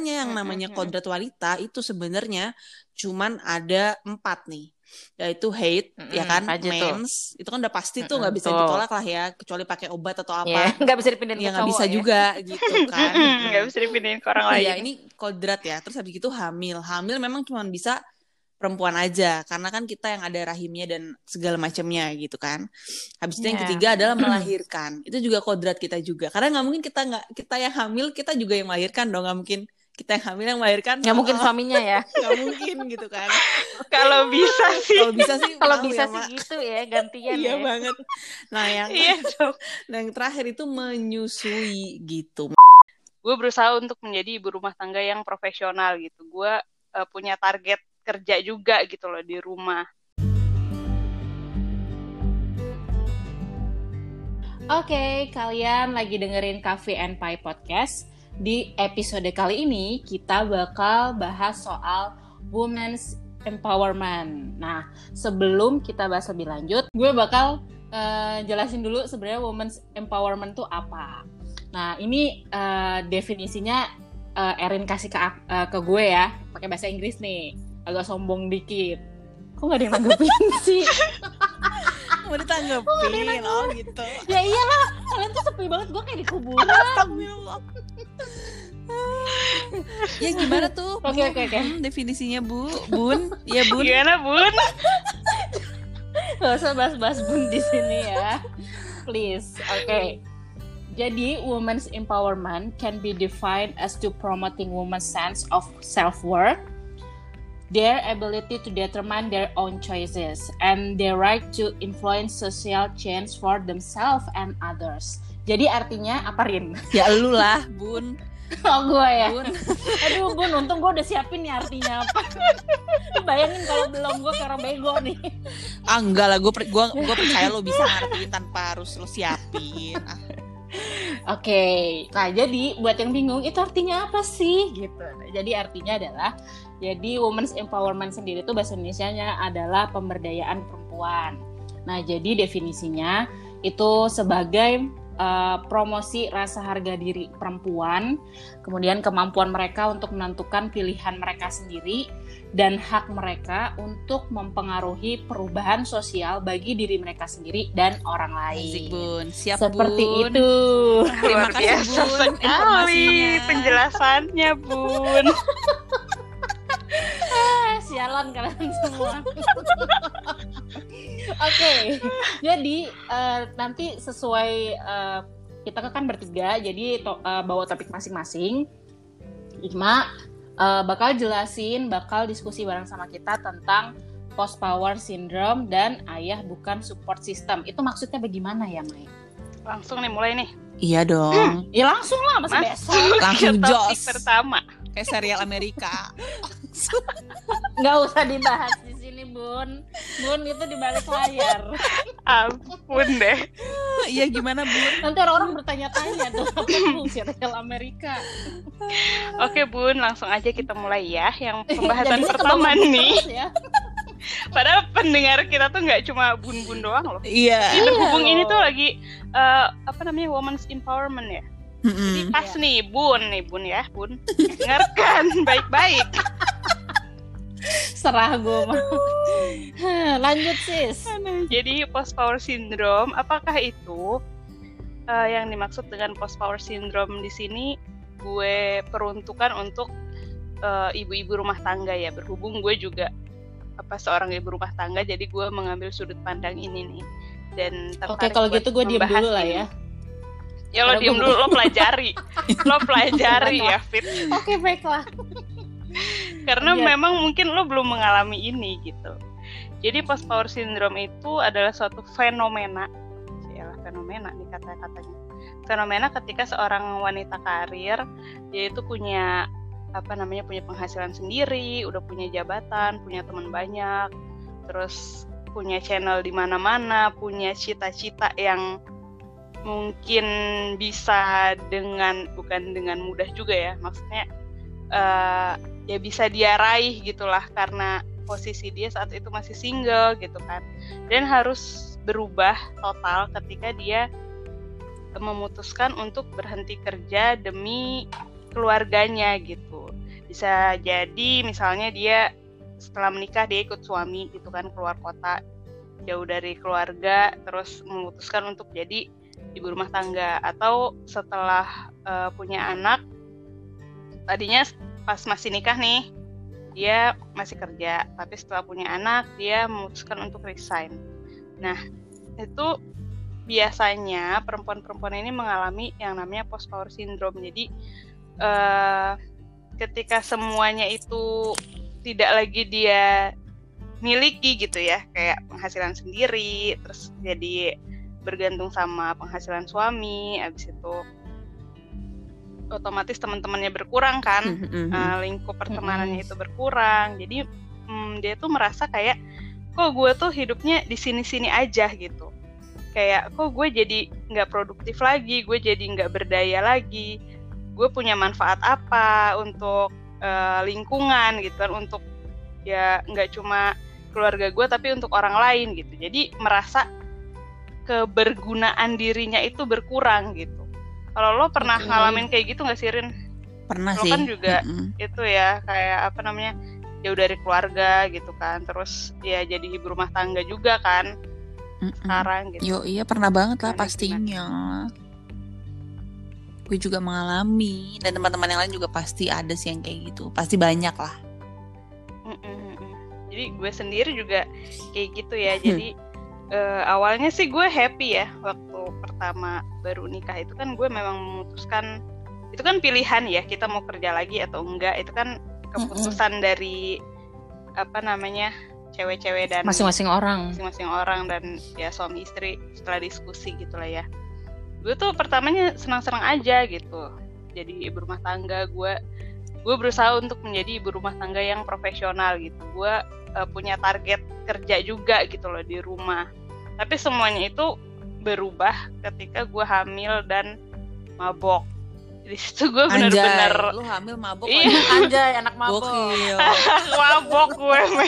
makanya yang namanya kodrat wanita itu sebenarnya cuman ada empat nih yaitu hate Mm-mm, ya kan aja tuh? mens itu kan udah pasti tuh Mm-mm, nggak bisa tuh. ditolak lah ya kecuali pakai obat atau Ya, apa nggak bisa dipindahin ya nggak bisa ya. juga gitu kan nggak bisa dipindahin ke orang lain Iya, ini kodrat ya. Terus habis itu hamil. Hamil memang cuma bisa perempuan aja karena kan kita yang ada rahimnya dan segala macamnya gitu kan. Habis itu yang Iya. ketiga adalah melahirkan. Itu juga kodrat kita juga. Karena nggak mungkin kita nggak kita yang hamil kita juga yang melahirkan dong. Nggak mungkin kita yang hamil yang melahirkan. Nggak mungkin Oh, suaminya ya. nggak mungkin gitu kan. kalau bisa sih Kalau bisa sih Kalau bisa ya, sih Mak. gitu ya gantian Iya ya. banget. Nah yang iya nah, yang terakhir itu menyusui gitu. gue berusaha untuk menjadi ibu rumah tangga yang profesional gitu gue eh, punya target kerja juga gitu loh di rumah Oke, kalian lagi dengerin Cafe and Pie Podcast. Di episode kali ini kita bakal bahas soal women's empowerment. Nah, sebelum kita bahas lebih lanjut, gue bakal eh, jelasin dulu sebenarnya women's empowerment itu apa. Nah, ini eh, definisinya eh, Erin kasih ke, eh, ke gue ya, pakai bahasa Inggris nih. Agak sombong dikit. Kok gak ada yang nanggepin sih? Mau ditanggepin oh gitu. ya iyalah, kalian tuh sepi banget. Gue kayak di kuburan. Astagfirullah. ya gimana tuh? Oke, oke, oke. Hmm, definisinya Bu, Bun. Iya, Bun. gimana bun Gak usah bahas-bahas bun di sini ya. Please. Oke. Jadi, women's empowerment can be defined as to promoting women's sense of self-worth, their ability to determine their own choices, and their right to influence social change for themselves and others. Jadi artinya apa Rin? Ya lu lah, Bun. Oh gue ya. Bun. Aduh bun, untung gue udah siapin nih artinya apa. Bayangin kalau belum gue kayak orang bego nih. Ah enggak lah, gue gua, gua percaya lo bisa ngertiin tanpa harus lo siapin. Ah, Oke, nah jadi buat yang bingung itu artinya apa sih gitu. Nah, Jadi artinya adalah jadi women's empowerment sendiri itu bahasa Indonesianya adalah pemberdayaan perempuan. Nah jadi definisinya itu sebagai eh, promosi rasa harga diri perempuan, kemudian kemampuan mereka untuk menentukan pilihan mereka sendiri dan hak mereka untuk mempengaruhi perubahan sosial bagi diri mereka sendiri dan orang Asik, lain. Bun. Siap, Seperti Bun. itu. Terima luar kasih, biasa Bun, sekali informasinya. penjelasannya bun sialan kalian semua. Oke, jadi eh, nanti sesuai eh, kita kan bertiga, jadi to- eh, bawa topik masing-masing. Ima eh, bakal jelasin, bakal diskusi bareng sama kita tentang post power syndrome dan ayah bukan support system. Itu maksudnya bagaimana ya, Mai? langsung nih mulai nih Iya dong. Ya langsung lah, masih Mas. besok. Langsung jos. pertama Kayak serial Amerika. Nggak usah dibahas di sini, Bun. Bun itu di balik layar. ampun deh Iya gimana, Bun? Nanti orang-orang bertanya-tanya tuh apa tuh serial Amerika. oke bun langsung aja kita mulai ya yang pembahasan Jadinya pertama nih ya. padahal pendengar kita tuh nggak cuma bun-bun doang loh Iya. Ini berhubung loh. ini tuh lagi eh, apa namanya women's empowerment ya Mm-mm. pas nih bun nih bun ya bun dengarkan baik-baik Serah gue mah. Lanjut sis. Jadi post power syndrome, apakah itu eh, yang dimaksud dengan post power syndrome di sini? Gue peruntukan untuk eh, ibu-ibu rumah tangga ya. Berhubung gue juga apa seorang ibu rumah tangga, jadi gue mengambil sudut pandang ini nih. Dan Oke kalau gitu gue diem dulu lah ini. ya. Ya lo Karena diem gue- dulu, lo pelajari, lo pelajari ya Fit. Oke baiklah. Karena Iya. memang mungkin lo belum mengalami ini gitu. Jadi post power syndrome itu adalah suatu fenomena, ya fenomena nih kata-katanya. Fenomena ketika seorang wanita karir dia itu punya apa namanya punya penghasilan sendiri, udah punya jabatan, punya teman banyak, terus punya channel di mana-mana, punya cita-cita yang mungkin bisa dengan bukan dengan mudah juga ya, maksudnya eh, ya bisa dia raih gitulah karena posisi dia saat itu masih single gitu kan. Dan harus berubah total ketika dia memutuskan untuk berhenti kerja demi keluarganya gitu. Bisa jadi misalnya dia setelah menikah dia ikut suami gitu kan keluar kota jauh dari keluarga terus memutuskan untuk jadi ibu rumah tangga. Atau setelah uh, punya anak tadinya pas masih nikah nih dia masih kerja tapi setelah punya anak dia memutuskan untuk resign. Nah itu biasanya perempuan-perempuan ini mengalami yang namanya post power syndrome. Jadi uh, ketika semuanya itu tidak lagi dia miliki gitu ya kayak penghasilan sendiri terus jadi bergantung sama penghasilan suami abis itu otomatis teman-temannya berkurang kan. Uh, lingkup pertemanannya itu berkurang. Jadi um, dia tuh merasa kayak kok gue tuh hidupnya di sini-sini aja gitu. Kayak kok gue jadi nggak produktif lagi gue jadi nggak berdaya lagi gue punya manfaat apa untuk uh, lingkungan gitu kan. Untuk ya nggak cuma keluarga gue tapi untuk orang lain gitu. Jadi merasa kebergunaan dirinya itu berkurang gitu kalau lo pernah okay. ngalamin kayak gitu nggak sih Rin? Pernah lo sih. kan juga mm -hmm. itu ya kayak apa namanya jauh dari keluarga gitu kan, terus ya jadi ibu rumah tangga juga kan mm -mm. sekarang gitu. Yo iya pernah banget lah pastinya. Gue juga mengalami dan teman-teman yang lain juga pasti ada sih yang kayak gitu, pasti banyak lah. Mm -mm. Jadi gue sendiri juga kayak gitu ya, jadi uh, awalnya sih gue happy ya waktu pertama baru nikah. Itu kan gue memang memutuskan itu kan pilihan ya kita mau kerja lagi atau enggak. Itu kan keputusan mm -hmm. dari apa namanya cewek-cewek dan masing-masing orang. masing-masing orang dan ya suami istri setelah diskusi gitulah ya. Gue tuh pertamanya senang-senang aja gitu jadi ibu rumah tangga. Gue gue berusaha untuk menjadi ibu rumah tangga yang profesional gitu. Gue uh, punya target kerja juga gitu loh di rumah tapi semuanya itu berubah ketika gue hamil dan mabok. Di situ gue bener-bener lu hamil mabok iya. anjay anak mabok. Mabok gue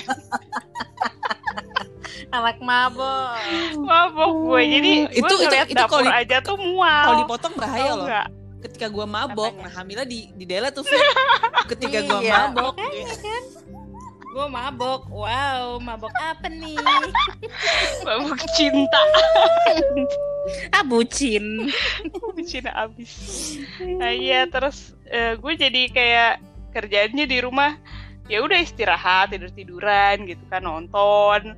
anak mabok. Mabok gue jadi gue itu, itu, itu dapur di, aja tuh mual. kalau dipotong bahaya oh, loh. enggak. ketika gue mabok Apanya? nah hamilnya di di Dela tuh ketika gue iya, mabok. Kan gue mabok. Wow mabok apa nih? Mabok cinta. Ah bucin bucin abis. Nah, iya terus uh, gue jadi kayak kerjaannya di rumah ya udah istirahat tidur tiduran gitu kan nonton.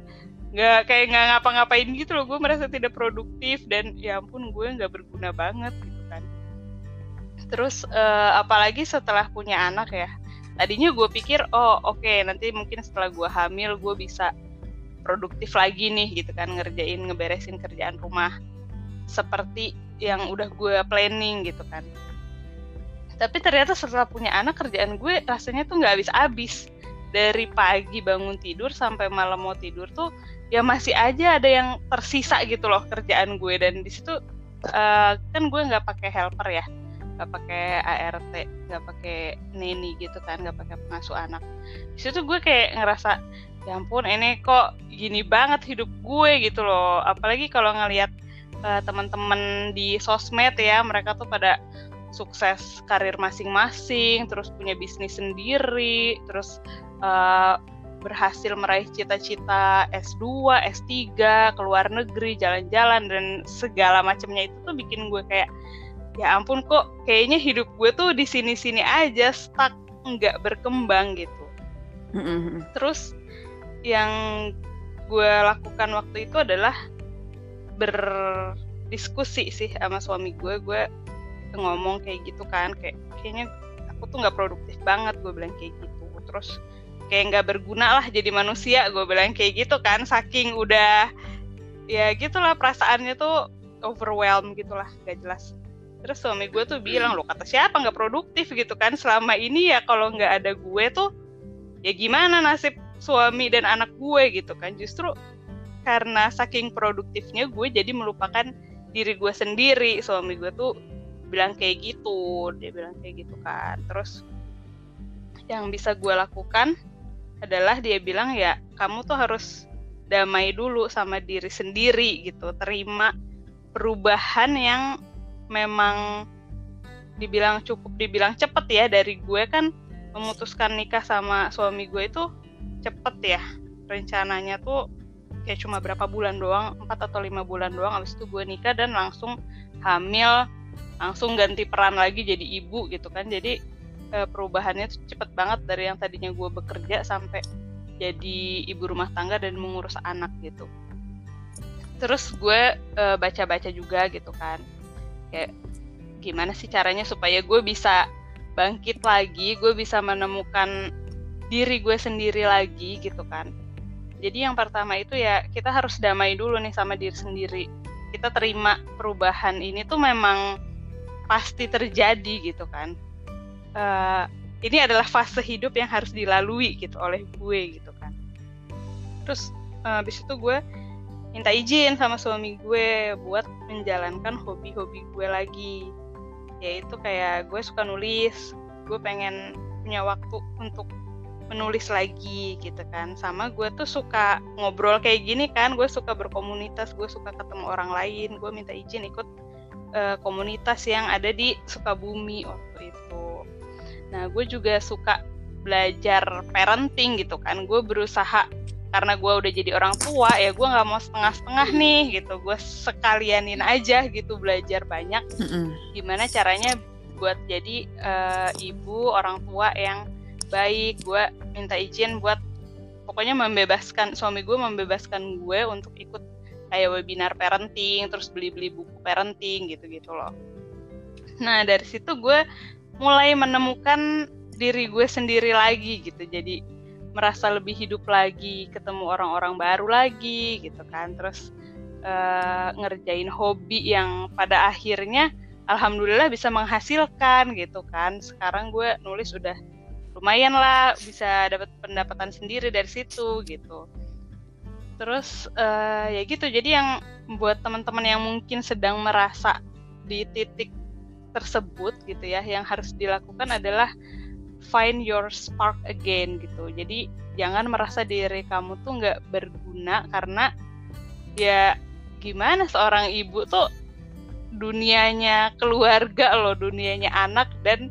Nggak kayak nggak ngapa-ngapain gitu loh gue merasa tidak produktif dan ya ampun gue nggak berguna banget gitu kan. Terus uh, apalagi setelah punya anak ya tadinya gue pikir oh oke okay, nanti mungkin setelah gue hamil gue bisa produktif lagi nih gitu kan ngerjain ngeberesin kerjaan rumah seperti yang udah gue planning gitu kan. Tapi ternyata setelah punya anak kerjaan gue rasanya tuh nggak habis-habis. Dari pagi bangun tidur sampai malam mau tidur tuh ya masih aja ada yang tersisa gitu loh kerjaan gue. Dan di situ uh, kan gue nggak pakai helper ya nggak pakai ART nggak pakai neni gitu kan nggak pakai pengasuh anak. Di situ gue kayak ngerasa ya ampun ini kok gini banget hidup gue gitu loh. Apalagi kalau ngelihat uh, teman-teman di sosmed ya mereka tuh pada sukses karir masing-masing terus punya bisnis sendiri terus uh, berhasil meraih cita-cita S2, S3, keluar negeri, jalan-jalan dan segala macamnya. Itu tuh bikin gue kayak ya ampun kok kayaknya hidup gue tuh di sini-sini aja stuck nggak berkembang gitu. Mm-hmm. terus yang gue lakukan waktu itu adalah berdiskusi sih sama suami gue. Gue ngomong kayak gitu kan kayak kayaknya aku tuh nggak produktif banget gue bilang kayak gitu. Terus kayak nggak berguna lah jadi manusia gue bilang kayak gitu kan saking udah ya gitulah perasaannya tuh overwhelm gitulah gak jelas terus suami gue tuh bilang lo kata siapa? Nggak produktif gitu kan. Selama ini ya kalau nggak ada gue tuh ya gimana nasib suami dan anak gue gitu kan. Justru karena saking produktifnya gue jadi melupakan diri gue sendiri. Suami gue tuh bilang kayak gitu dia bilang kayak gitu kan. Terus yang bisa gue lakukan adalah dia bilang ya kamu tuh harus damai dulu sama diri sendiri gitu. Terima perubahan yang memang dibilang cukup dibilang cepet ya dari gue kan memutuskan nikah sama suami gue itu cepet ya. Rencananya tuh kayak cuma berapa bulan doang empat atau lima bulan doang abis itu gue nikah dan langsung hamil langsung ganti peran lagi jadi ibu gitu kan. Jadi e, perubahannya tuh cepet banget dari yang tadinya gue bekerja sampai jadi ibu rumah tangga dan mengurus anak gitu. Terus gue e, baca-baca juga gitu kan kayak gimana sih caranya supaya gue bisa bangkit lagi gue bisa menemukan diri gue sendiri lagi gitu kan. Jadi yang pertama itu ya kita harus damai dulu nih sama diri sendiri. Kita terima perubahan ini tuh memang pasti terjadi gitu kan. Uh, ini adalah fase hidup yang harus dilalui gitu oleh gue gitu kan. Terus uh, habis itu gue minta izin sama suami gue buat menjalankan hobi-hobi gue lagi. Yaitu kayak gue suka nulis gue pengen punya waktu untuk menulis lagi gitu kan. Sama gue tuh suka ngobrol kayak gini kan gue suka berkomunitas gue suka ketemu orang lain gue minta izin ikut uh, komunitas yang ada di Sukabumi waktu itu. Nah gue juga suka belajar parenting gitu kan. Gue berusaha karena gue udah jadi orang tua ya gue nggak mau setengah-setengah nih gitu. Gue sekalianin aja gitu belajar banyak. Mm -hmm. gimana caranya buat jadi uh, ibu orang tua yang baik? Gue minta izin buat pokoknya membebaskan suami gue membebaskan gue untuk ikut kayak webinar parenting terus beli-beli buku parenting gitu-gitu loh. Nah dari situ gue mulai menemukan diri gue sendiri lagi gitu. Jadi merasa lebih hidup lagi, ketemu orang-orang baru lagi gitu kan. Terus uh, ngerjain hobi yang pada akhirnya alhamdulillah bisa menghasilkan gitu kan. Sekarang gue nulis udah lumayan lah bisa dapat pendapatan sendiri dari situ gitu. Terus uh, ya gitu. Jadi yang buat teman-teman yang mungkin sedang merasa di titik tersebut gitu ya, yang harus dilakukan adalah find your spark again gitu. Jadi jangan merasa diri kamu tuh nggak berguna karena ya gimana seorang ibu tuh dunianya keluarga loh dunianya anak dan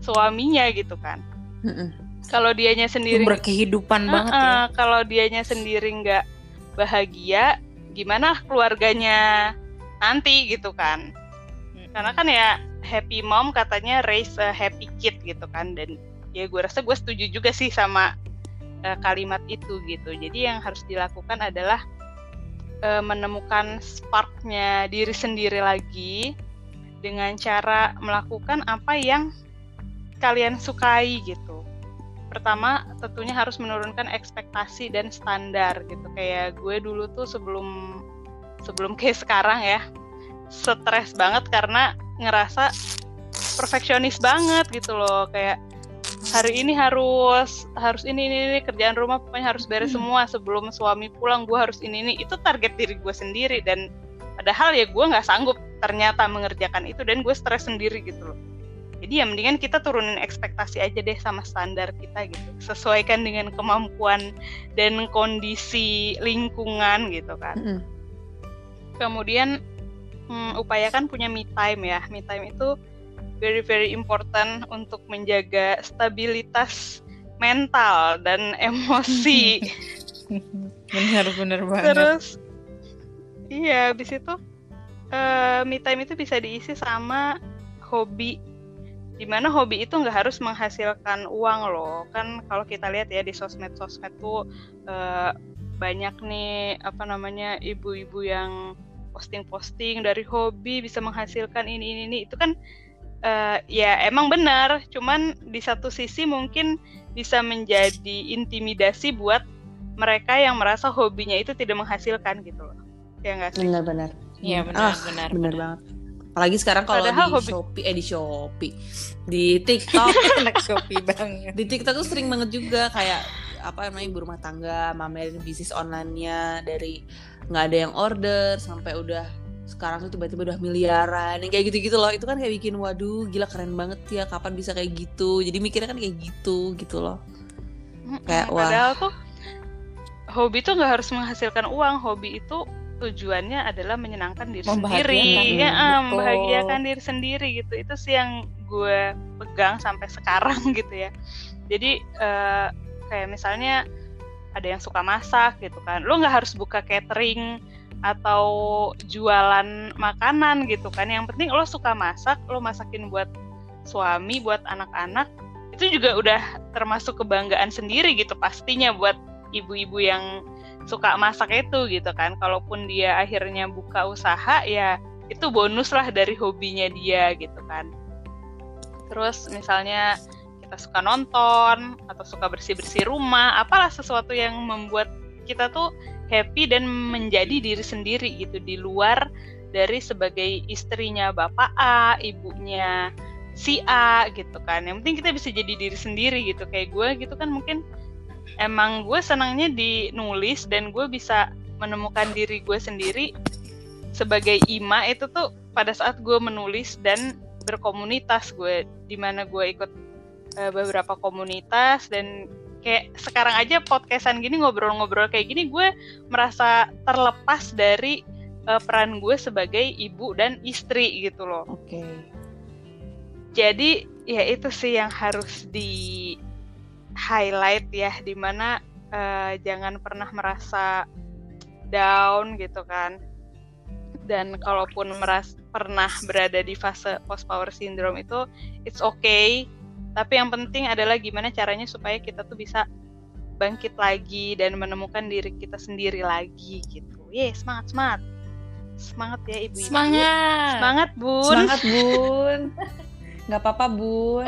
suaminya gitu kan. Kalau dianya sendiri berkehidupan uh, banget ya. kalau dianya sendiri nggak bahagia gimana keluarganya nanti gitu kan. Karena kan ya happy mom katanya raise a happy kid gitu kan dan ya gue rasa gue setuju juga sih sama uh, kalimat itu gitu. Jadi yang harus dilakukan adalah uh, menemukan sparknya diri sendiri lagi dengan cara melakukan apa yang kalian sukai gitu. Pertama tentunya harus menurunkan ekspektasi dan standar gitu. Kayak gue dulu tuh sebelum sebelum kayak sekarang ya stres banget karena ngerasa perfeksionis banget gitu loh. Kayak hari ini harus harus ini ini, ini kerjaan rumah pokoknya harus beres hmm. semua sebelum suami pulang. Gue harus ini ini. Itu target diri gue sendiri dan padahal ya gue nggak sanggup ternyata mengerjakan itu dan gue stres sendiri gitu loh. Jadi ya mendingan kita turunin ekspektasi aja deh sama standar kita gitu. Sesuaikan dengan kemampuan dan kondisi lingkungan gitu kan. -hmm. kemudian hmm, upayakan punya me time ya. Me time itu very very important untuk menjaga stabilitas mental dan emosi. Benar-benar banget. Terus iya habis itu uh, me time itu bisa diisi sama hobi di mana hobi itu nggak harus menghasilkan uang loh kan kalau kita lihat ya di sosmed sosmed tuh uh, banyak nih apa namanya ibu-ibu yang posting-posting dari hobi bisa menghasilkan ini ini ini itu kan uh, ya emang benar. Cuman di satu sisi mungkin bisa menjadi intimidasi buat mereka yang merasa hobinya itu tidak menghasilkan gitu loh. Ya nggak sih? Benar-benar. Iya benar ah, benar benar banget. Apalagi sekarang kalau di hobi... Shopee eh di Shopee. Di TikTok. Anak Shopee banget. Di TikTok tuh sering banget juga kayak apa namanya ibu rumah tangga mamerin bisnis online-nya dari nggak ada yang order sampai udah sekarang tuh tiba-tiba udah miliaran yang kayak gitu-gitu loh. Itu kan kayak bikin waduh gila keren banget ya kapan bisa kayak gitu. Jadi mikirnya kan kayak gitu gitu loh. Kayak wah. padahal tuh hobi tuh nggak harus menghasilkan uang. Hobi itu tujuannya adalah menyenangkan diri sendiri. Diri, ya betul. membahagiakan diri sendiri gitu. Itu sih yang gue pegang sampai sekarang gitu ya. Jadi eh, kayak misalnya ada yang suka masak gitu kan. Lo nggak harus buka catering atau jualan makanan gitu kan. Yang penting lo suka masak lo masakin buat suami buat anak-anak itu juga udah termasuk kebanggaan sendiri gitu pastinya buat ibu-ibu yang suka masak itu gitu kan. Kalaupun dia akhirnya buka usaha ya itu bonus lah dari hobinya dia gitu kan. Terus misalnya kita suka nonton atau suka bersih-bersih rumah apalah sesuatu yang membuat kita tuh happy dan menjadi diri sendiri gitu di luar dari sebagai istrinya bapak A, ibunya si A gitu kan. Yang penting kita bisa jadi diri sendiri gitu kayak gue gitu kan mungkin emang gue senangnya di nulis dan gue bisa menemukan diri gue sendiri sebagai ima itu tuh pada saat gue menulis dan berkomunitas gue di mana gue ikut uh, beberapa komunitas dan kayak sekarang aja podcastan gini ngobrol-ngobrol kayak gini gue merasa terlepas dari uh, peran gue sebagai ibu dan istri gitu loh. Oke. Jadi ya itu sih yang harus di highlight ya di mana uh, jangan pernah merasa down gitu kan. Dan kalaupun meras pernah berada di fase post power syndrome itu it's okay tapi yang penting adalah gimana caranya supaya kita tuh bisa bangkit lagi dan menemukan diri kita sendiri lagi gitu. Ye, semangat semangat. Semangat ya ibu. Semangat. Semangat bun. Semangat bun. Gak apa-apa bun.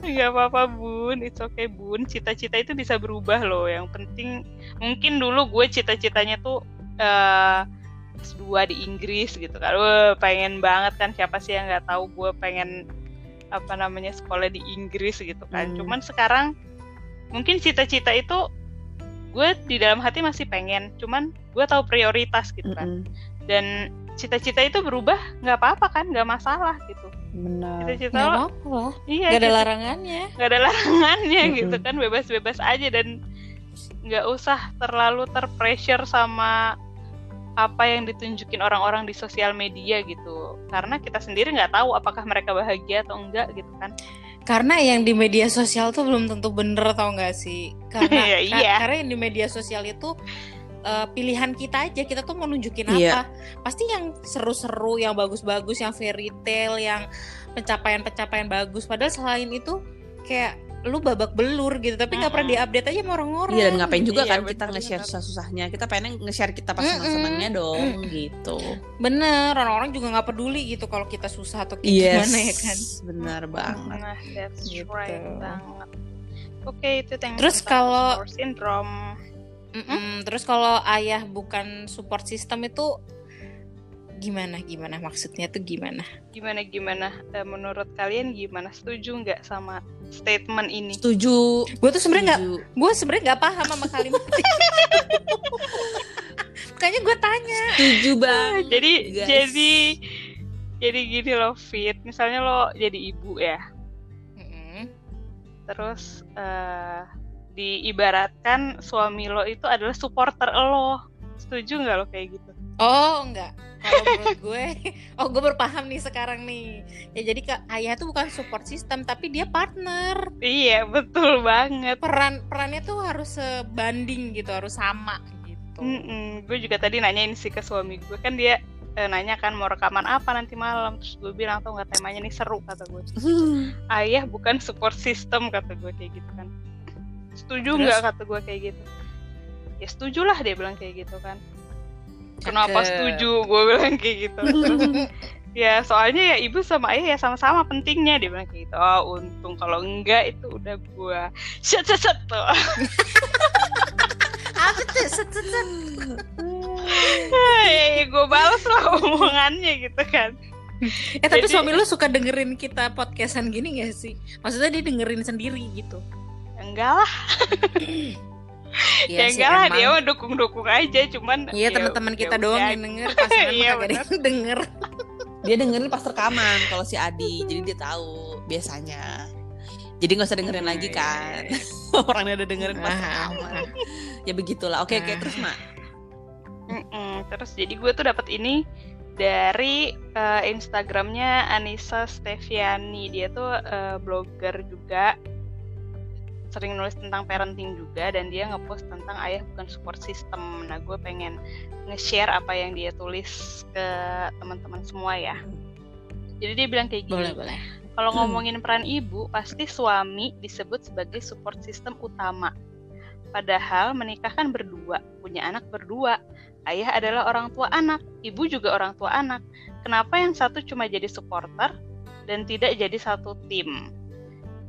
Gak apa-apa bun, it's okay bun. Cita-cita itu bisa berubah loh. Yang penting mungkin dulu gue cita-citanya tuh uh, S2 di Inggris gitu kan. Wah, pengen banget kan siapa sih yang nggak tahu gue pengen apa namanya sekolah di Inggris gitu kan. Hmm. Cuman sekarang mungkin cita-cita itu gue di dalam hati masih pengen, cuman gue tahu prioritas gitu kan. Mm-mm. Dan cita-cita itu berubah nggak apa-apa kan, nggak masalah gitu. Benar. Cita-cita lo, apa-apa iya, Gak ada cita- larangannya. nggak ada larangannya Mm-mm. gitu kan, bebas-bebas aja dan nggak usah terlalu terpressure sama apa yang ditunjukin orang-orang di sosial media gitu karena kita sendiri nggak tahu apakah mereka bahagia atau enggak gitu kan Karena yang di media sosial tuh belum tentu bener tau gak sih? Karena Iya, ka- iya. karena yang di media sosial itu eh, pilihan kita aja kita tuh mau nunjukin Iya. apa. Pasti yang seru-seru, yang bagus-bagus, yang fairy tale, yang pencapaian-pencapaian bagus. Padahal selain itu kayak lu babak belur gitu, tapi nggak pernah Mm-mm. diupdate aja sama orang-orang. Iya dan ngapain juga Iya, kan kita bener, nge-share bener. susah-susahnya. Kita pengen nge-share kita pas Mm-mm. seneng-senengnya dong gitu. Bener, orang-orang juga nggak peduli gitu kalau kita susah atau kayak Yes. gimana ya kan. Benar banget. nah that's Gitu. right banget oke itu tentang Terus kalau- syndrome Mm-mm, Terus kalau ayah bukan support system itu gimana gimana maksudnya tuh gimana? gimana gimana Eh, menurut kalian gimana setuju nggak sama statement ini Setuju. Gue tuh sebenarnya nggak, gue sebenarnya nggak paham sama kalimat. Makanya gue tanya. Setuju banget. jadi guys. jadi jadi gini loh fit misalnya lo jadi ibu ya Mm-mm. terus eh diibaratkan suami lo itu adalah supporter lo setuju nggak lo kayak gitu Oh enggak. Kalau menurut gue, oh gue berpaham nih sekarang nih. Ya jadi kak ayah tuh bukan support system tapi dia partner. iya betul banget. Peran perannya tuh harus sebanding gitu, harus sama gitu. Mm-mm. gue juga tadi nanyain sih ke suami gue. Kan dia eh, nanya kan mau rekaman apa nanti malam. Terus gue bilang tuh nggak temanya nih? Seru kata gue. Ayah bukan support system kata gue kayak gitu kan. Setuju nggak? Kata gue kayak gitu. Ya setuju lah dia bilang kayak gitu kan kenapa setuju gue bilang kayak gitu Terus, ya soalnya ya ibu sama ayah ya sama-sama pentingnya dia bilang kayak gitu oh untung kalau enggak itu udah gue set set set tuh Apa tuh? Set, set, set. ya, gue balas lah omongannya gitu kan Eh tapi Jadi- suami lu suka dengerin kita podcastan gini gak sih? Maksudnya dia dengerin sendiri gitu. enggak lah ya, sih, enggak lah dia mah dukung-dukung aja cuman Iya ya- teman-teman ya kita udah doang yang denger pasangan Iya, kagak ada yang denger. Dia dengerin pas rekaman kalau si Adi. Jadi dia tahu biasanya. Jadi nggak usah dengerin lagi kan. Orangnya udah dengerin pas rekaman. Ya begitulah. Oke oke terus mak. Mm-mm. Mm-mm. terus jadi gue tuh dapat ini dari uh, Instagramnya Anissa Steviani dia tuh uh, blogger juga sering nulis tentang parenting juga dan dia ngepost tentang ayah bukan support system. Nah gue pengen nge-share apa yang dia tulis ke teman-teman semua ya. Jadi dia bilang kayak gini boleh boleh. Kalau ngomongin peran ibu pasti suami disebut sebagai support system utama. Padahal menikah kan berdua punya anak berdua. Ayah adalah orang tua anak ibu juga orang tua anak. Kenapa yang satu cuma jadi supporter dan tidak jadi satu tim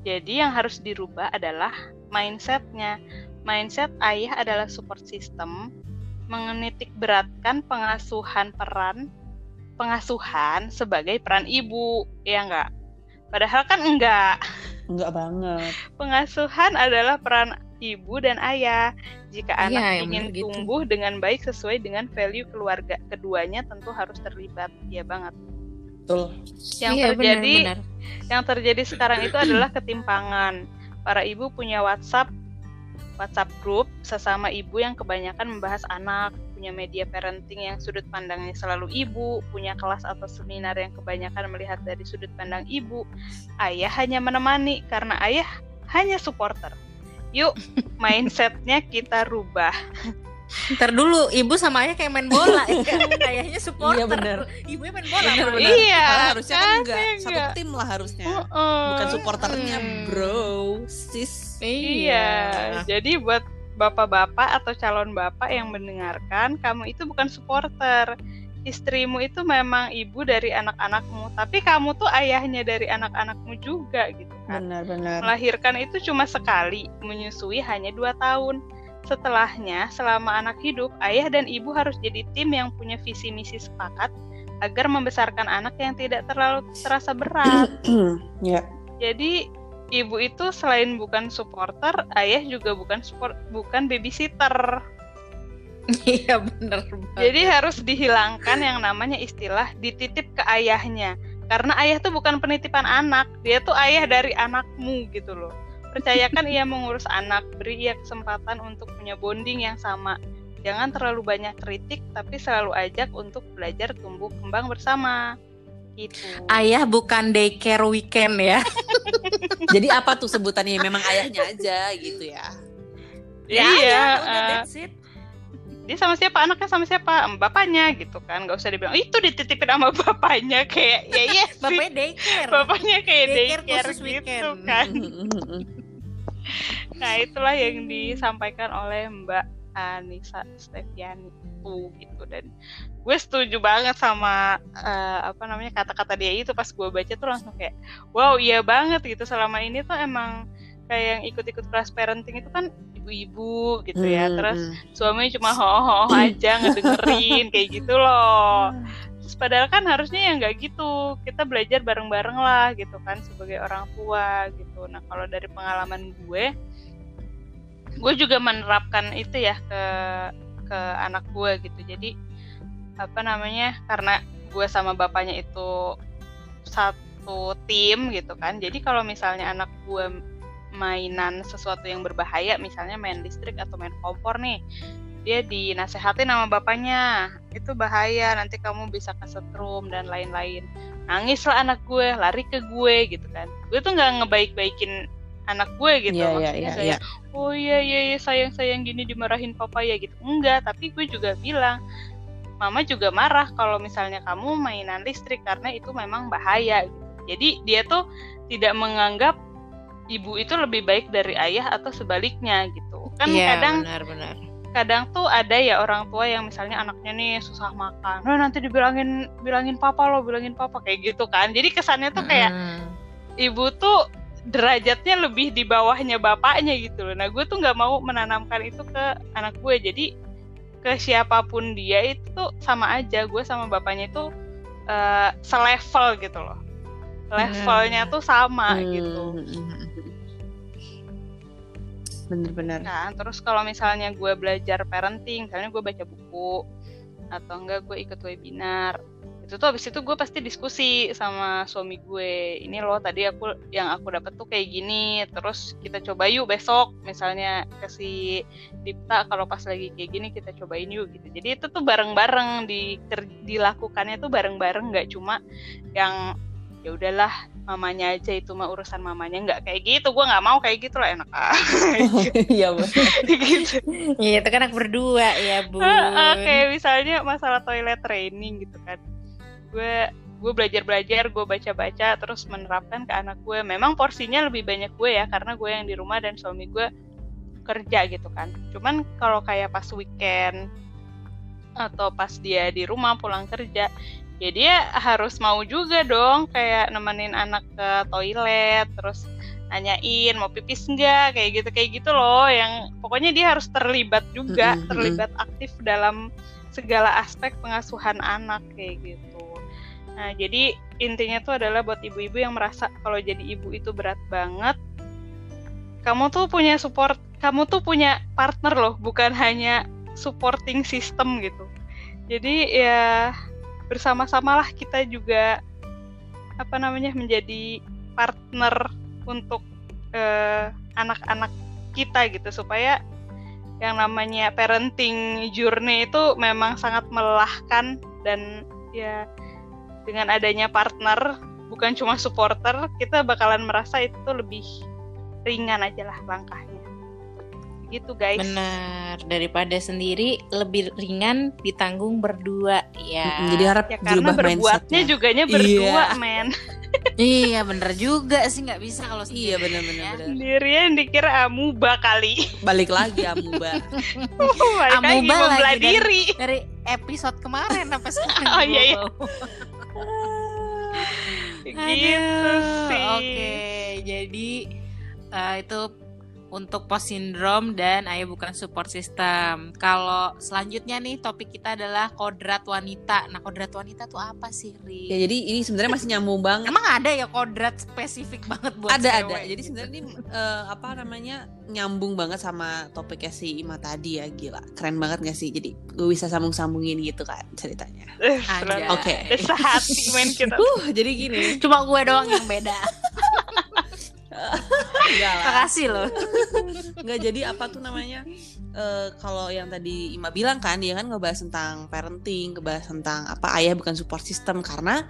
jadi yang harus dirubah adalah mindsetnya. Mindset ayah adalah support system, mengenitik beratkan pengasuhan peran pengasuhan sebagai peran ibu, ya enggak? Padahal kan enggak. Enggak banget. Pengasuhan adalah peran ibu dan ayah. Jika Iya, anak yang ingin gitu. tumbuh dengan baik sesuai dengan value keluarga, keduanya tentu harus terlibat. Ya banget. Betul. Yang Iya, terjadi benar, benar. yang terjadi sekarang itu adalah ketimpangan. Para ibu punya WhatsApp WhatsApp group sesama ibu yang kebanyakan membahas anak, punya media parenting yang sudut pandangnya selalu ibu, punya kelas atau seminar yang kebanyakan melihat dari sudut pandang ibu. Ayah hanya menemani karena ayah hanya supporter. Yuk, mindsetnya kita rubah. Ntar dulu ibu sama ayah kayak main bola ya. Ayahnya supporter. Iya, bener. Ibunya main bola. Bener, bener. Iya, Padahal harusnya kan kan, enggak. iya Satu enggak. tim lah harusnya. Heeh. Bukan supporternya, Hmm. bro. Sis. Iya, jadi buat bapak-bapak atau calon bapak yang mendengarkan, kamu itu bukan supporter. Istrimu itu memang ibu dari anak-anakmu, tapi kamu tuh ayahnya dari anak-anakmu juga gitu kan. Benar-benar. Melahirkan itu cuma sekali, menyusui hanya dua tahun. Setelahnya, selama anak hidup, ayah dan ibu harus jadi tim yang punya visi misi sepakat agar membesarkan anak yang tidak terlalu terasa berat. ya. Jadi ibu itu selain bukan supporter, ayah juga bukan support, bukan babysitter. Iya banget. Jadi harus dihilangkan yang namanya istilah dititip ke ayahnya. Karena ayah tuh bukan penitipan anak, dia tuh ayah dari anakmu gitu loh. Percayakan ia mengurus anak, beri ia kesempatan untuk punya bonding yang sama. Jangan terlalu banyak kritik, tapi selalu ajak untuk belajar tumbuh kembang bersama. Gitu. Ayah bukan daycare weekend ya. Jadi apa tuh sebutannya? Memang ayahnya aja gitu ya. iya, Ya, udah eh, that's it. dia sama siapa anaknya sama siapa bapaknya gitu kan nggak usah dibilang itu dititipin sama bapaknya kayak ya iya Bapaknya daycare. bapaknya kayak Daycare daycare khusus gitu weekend. kan nah itulah yang disampaikan oleh Mbak Anissa Steviani itu gitu. Dan gue setuju banget sama eh, apa namanya kata-kata dia itu pas gue baca tuh langsung kayak wow iya banget gitu. Selama ini tuh emang kayak yang ikut-ikut kelas parenting itu kan ibu-ibu gitu ya. Hmm, terus hmm. suaminya cuma ho-ho aja ngedengerin kayak gitu loh. Terus padahal kan harusnya ya nggak gitu. Kita belajar bareng-bareng lah gitu kan sebagai orang tua gitu. Nah kalau dari pengalaman gue gue juga menerapkan itu ya ke ke anak gue gitu. Jadi apa namanya karena gue sama bapaknya itu satu tim gitu kan. Jadi kalau misalnya anak gue mainan sesuatu yang berbahaya misalnya main listrik atau main kompor nih dia dinasehatin sama bapaknya itu bahaya nanti kamu bisa kesetrum dan lain-lain nangis lah anak gue lari ke gue gitu kan gue tuh nggak ngebaik-baikin anak gue gitu Iya, iya, maksudnya iya, kayak iya. oh iya iya iya sayang sayang gini dimarahin papa ya gitu enggak tapi gue juga bilang mama juga marah kalau misalnya kamu mainan listrik karena itu memang bahaya gitu. jadi dia tuh tidak menganggap ibu itu lebih baik dari ayah atau sebaliknya gitu kan Iya, kadang benar-benar. Kadang tuh ada ya orang tua yang misalnya anaknya nih susah makan nah nanti dibilangin bilangin papa lo bilangin papa kayak gitu kan jadi kesannya tuh kayak Mm. ibu tuh derajatnya lebih di bawahnya bapaknya gitu loh. Nah gue tuh nggak mau menanamkan itu ke anak gue. Jadi ke siapa pun dia itu tuh sama aja. Gue sama bapaknya itu eh, selevel gitu loh. Levelnya tuh sama gitu. Hmm. Bener-bener. Nah terus kalau misalnya gue belajar parenting, misalnya gue baca buku atau enggak gue ikut webinar, itu tuh abis itu gue pasti diskusi sama suami gue ini loh tadi aku yang aku dapat tuh kayak gini terus kita coba yuk besok misalnya kasih Dipta kalau pas lagi kayak gini kita cobain yuk gitu jadi itu tuh bareng-bareng di dilakukannya tuh bareng-bareng nggak cuma yang ya udahlah mamanya aja itu mah urusan mamanya nggak kayak gitu. Gue nggak mau kayak gitu lah enak iya bu. Gitu. Iya itu kan aku berdua. Ya bu. Oke misalnya masalah toilet training gitu kan. Gue gue belajar belajar gue baca baca terus menerapkan ke anak gue memang porsinya lebih banyak gue ya karena gue yang di rumah dan suami gue kerja gitu kan. Cuman kalau kayak pas weekend atau pas dia di rumah pulang kerja ya dia harus mau juga dong kayak nemenin anak ke toilet terus nanyain mau pipis enggak kayak gitu kayak gitu loh yang pokoknya dia harus terlibat juga mm -hmm. terlibat aktif dalam segala aspek pengasuhan anak kayak gitu. Nah jadi intinya tuh adalah buat ibu-ibu yang merasa kalau jadi ibu itu berat banget kamu tuh punya support kamu tuh punya partner loh bukan hanya supporting system gitu. Jadi ya bersama-samalah kita juga apa namanya menjadi partner untuk eh, anak-anak kita gitu. Supaya yang namanya parenting journey itu memang sangat melelahkan dan ya dengan adanya partner bukan cuma supporter kita bakalan merasa itu lebih ringan aja lah langkahnya gitu guys. Benar daripada sendiri lebih ringan ditanggung berdua. Ya jadi harap ya, karena berbuatnya juga nya berdua iya. men. Iya bener juga sih. Nggak bisa kalau iya bener bener, ya. sendirian dikira amuba kali. Balik lagi amuba. Oh, amuba lagi, lagi diri. dari, dari episode kemarin sampai sekarang. Oh iya, iya. gitu sih. oke. Jadi uh, itu untuk post syndrome dan ayah bukan support system. Kalau selanjutnya nih topik kita adalah kodrat wanita. Nah, kodrat wanita tuh apa sih, Ri? Ya jadi ini sebenarnya masih nyambung banget. Emang ada ya kodrat spesifik banget buat Ada cewek, ada. Jadi gitu? sebenarnya ini uh, apa namanya nyambung banget sama topiknya si Ima tadi ya, gila. Keren banget gak sih? Jadi gue bisa sambung-sambungin gitu kan ceritanya. Oke. Okay. Sehati main kita. Uh, jadi gini. Cuma gue doang yang beda. Makasih loh. Enggak jadi apa tuh namanya? Uh, kalau yang tadi Ima bilang kan dia kan ngebahas tentang parenting, ngebahas tentang apa ayah bukan support system karena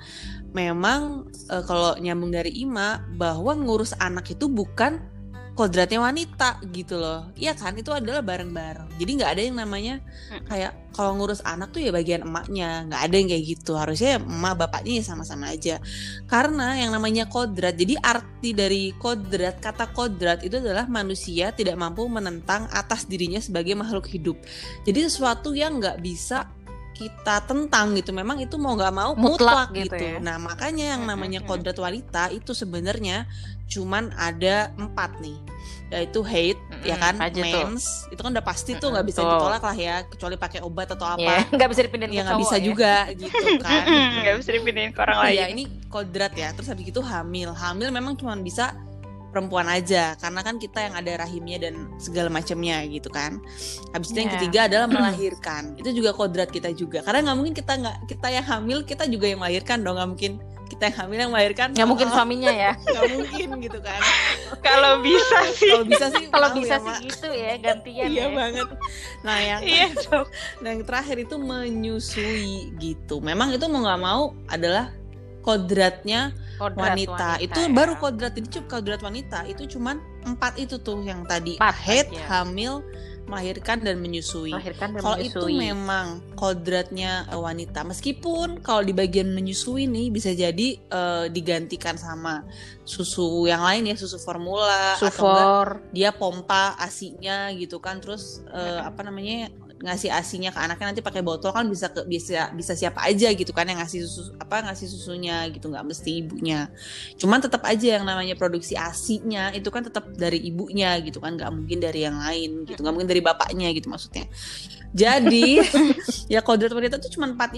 memang uh, kalau nyambung dari Ima bahwa ngurus anak itu bukan kodratnya wanita gitu loh. Iya kan? Itu adalah bareng-bareng. Jadi nggak ada yang namanya kayak kalau ngurus anak tuh ya bagian emaknya. Nggak ada yang kayak gitu. Harusnya emak bapaknya ya sama-sama aja. Karena yang namanya kodrat jadi arti dari kodrat kata kodrat itu adalah manusia tidak mampu menentang atas dirinya sebagai makhluk hidup. Jadi sesuatu yang nggak bisa kita tentang gitu. Memang itu mau nggak mau mutlak, mutlak gitu, gitu. Ya? nah makanya yang namanya kodrat wanita itu sebenarnya cuman ada empat nih yaitu hate mm-hmm, ya kan mens itu kan udah pasti tuh nggak bisa ditolak lah ya kecuali pakai obat atau apa nggak yeah, bisa dipindahin ya nggak bisa ya. juga gitu kan nggak bisa dipindahin ke orang lain ya ini kodrat ya terus habis itu hamil hamil memang cuma bisa perempuan aja karena kan kita yang ada rahimnya dan segala macamnya gitu kan. Habis itu yeah. yang iya. ketiga adalah melahirkan. itu juga kodrat kita juga. Karena nggak mungkin kita nggak kita yang hamil kita juga yang melahirkan dong nggak mungkin kita yang hamil yang melahirkan. Nggak mungkin suaminya ya. Nggak mungkin gitu kan. Kalau bisa sih. kalau bisa sih kalau bisa ya, sih gitu ya gantian iya ya. banget. Nah yang iya. nah yang terakhir itu menyusui gitu. Memang itu mau nggak mau adalah kodratnya kodrat wanita. wanita itu ya. baru kodrat ini cuma kodrat wanita. Itu cuman empat itu tuh yang tadi. Empat, head ya. hamil melahirkan dan menyusui. Melahirkan kalau itu memang kodratnya uh, wanita, meskipun kalau di bagian menyusui nih bisa jadi uh, digantikan sama susu yang lain ya, susu formula Sufor. atau dia pompa asinya gitu kan, terus uh, apa namanya ngasih asinya ke anaknya nanti pakai botol kan bisa ke, bisa bisa siapa aja gitu kan yang ngasih susu apa ngasih susunya gitu. Nggak mesti ibunya. Cuman tetap aja yang namanya produksi asinya itu kan tetap dari ibunya gitu kan. Nggak mungkin dari yang lain gitu. Nggak mungkin dari bapaknya gitu maksudnya. Jadi ya kodrat wanita itu cuma empat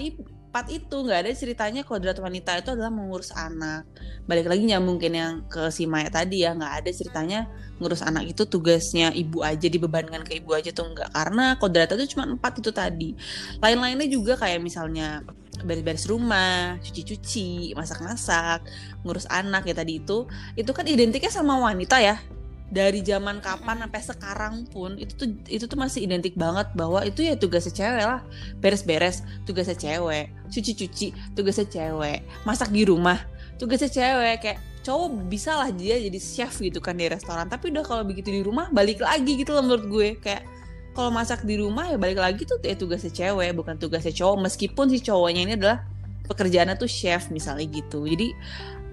empat itu nggak ada ceritanya kodrat wanita itu adalah mengurus anak. Balik lagi nyambungin yang ke si Maya tadi ya nggak ada ceritanya ngurus anak itu tugasnya ibu aja dibebankan ke ibu aja tuh enggak karena kodrat itu cuma empat itu tadi. Lain-lainnya juga kayak misalnya beres-beres rumah, cuci-cuci, masak-masak, ngurus anak ya tadi itu, itu kan identiknya sama wanita ya. Dari zaman kapan sampai sekarang pun itu tuh itu tuh masih identik banget bahwa itu ya tugasnya cewek lah. Beres-beres tugasnya cewek, cuci-cuci tugasnya cewek, masak di rumah tugasnya cewek. Kayak cowok bisa lah dia jadi chef gitu kan di restoran. Tapi udah kalau begitu di rumah balik lagi gitu loh menurut gue. Kayak kalau masak di rumah ya balik lagi tuh ya tugasnya cewek bukan tugasnya cowok. Meskipun si cowoknya ini adalah pekerjaannya tuh chef misalnya gitu. Jadi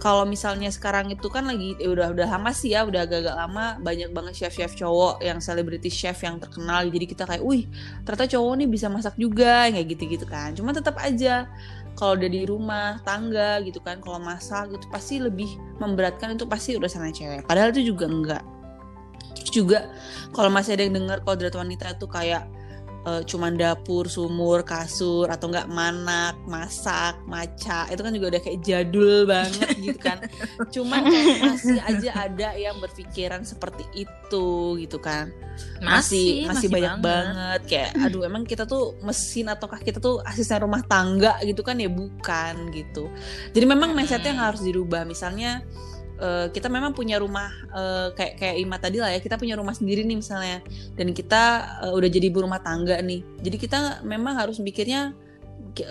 kalau misalnya sekarang itu kan lagi ya udah udah lama sih ya udah agak-agak lama banyak banget chef-chef cowok yang selebriti chef yang terkenal. Jadi kita kayak wih ternyata cowok nih bisa masak juga kayak gitu-gitu kan. Cuma tetap aja kalau udah di rumah tangga gitu kan kalau masak gitu pasti lebih memberatkan itu pasti udah sana cewek. Padahal itu juga enggak. Juga kalau masih ada yang dengar kodrat wanita itu kayak uh, cuman dapur, sumur, kasur atau enggak manak, masak, maca. Itu kan juga udah kayak jadul banget gitu kan. Cuman kayak masih aja ada yang berpikiran seperti itu gitu kan. Masih masih, masih banyak banget. banget kayak aduh emang kita tuh mesin ataukah kita tuh asisten rumah tangga gitu kan ya bukan gitu. Jadi memang mindsetnya yang harus dirubah. Misalnya uh, kita memang punya rumah uh, kayak kayak Ima tadi lah ya kita punya rumah sendiri nih misalnya. Dan kita uh, udah jadi ibu rumah tangga nih. Jadi kita memang harus mikirnya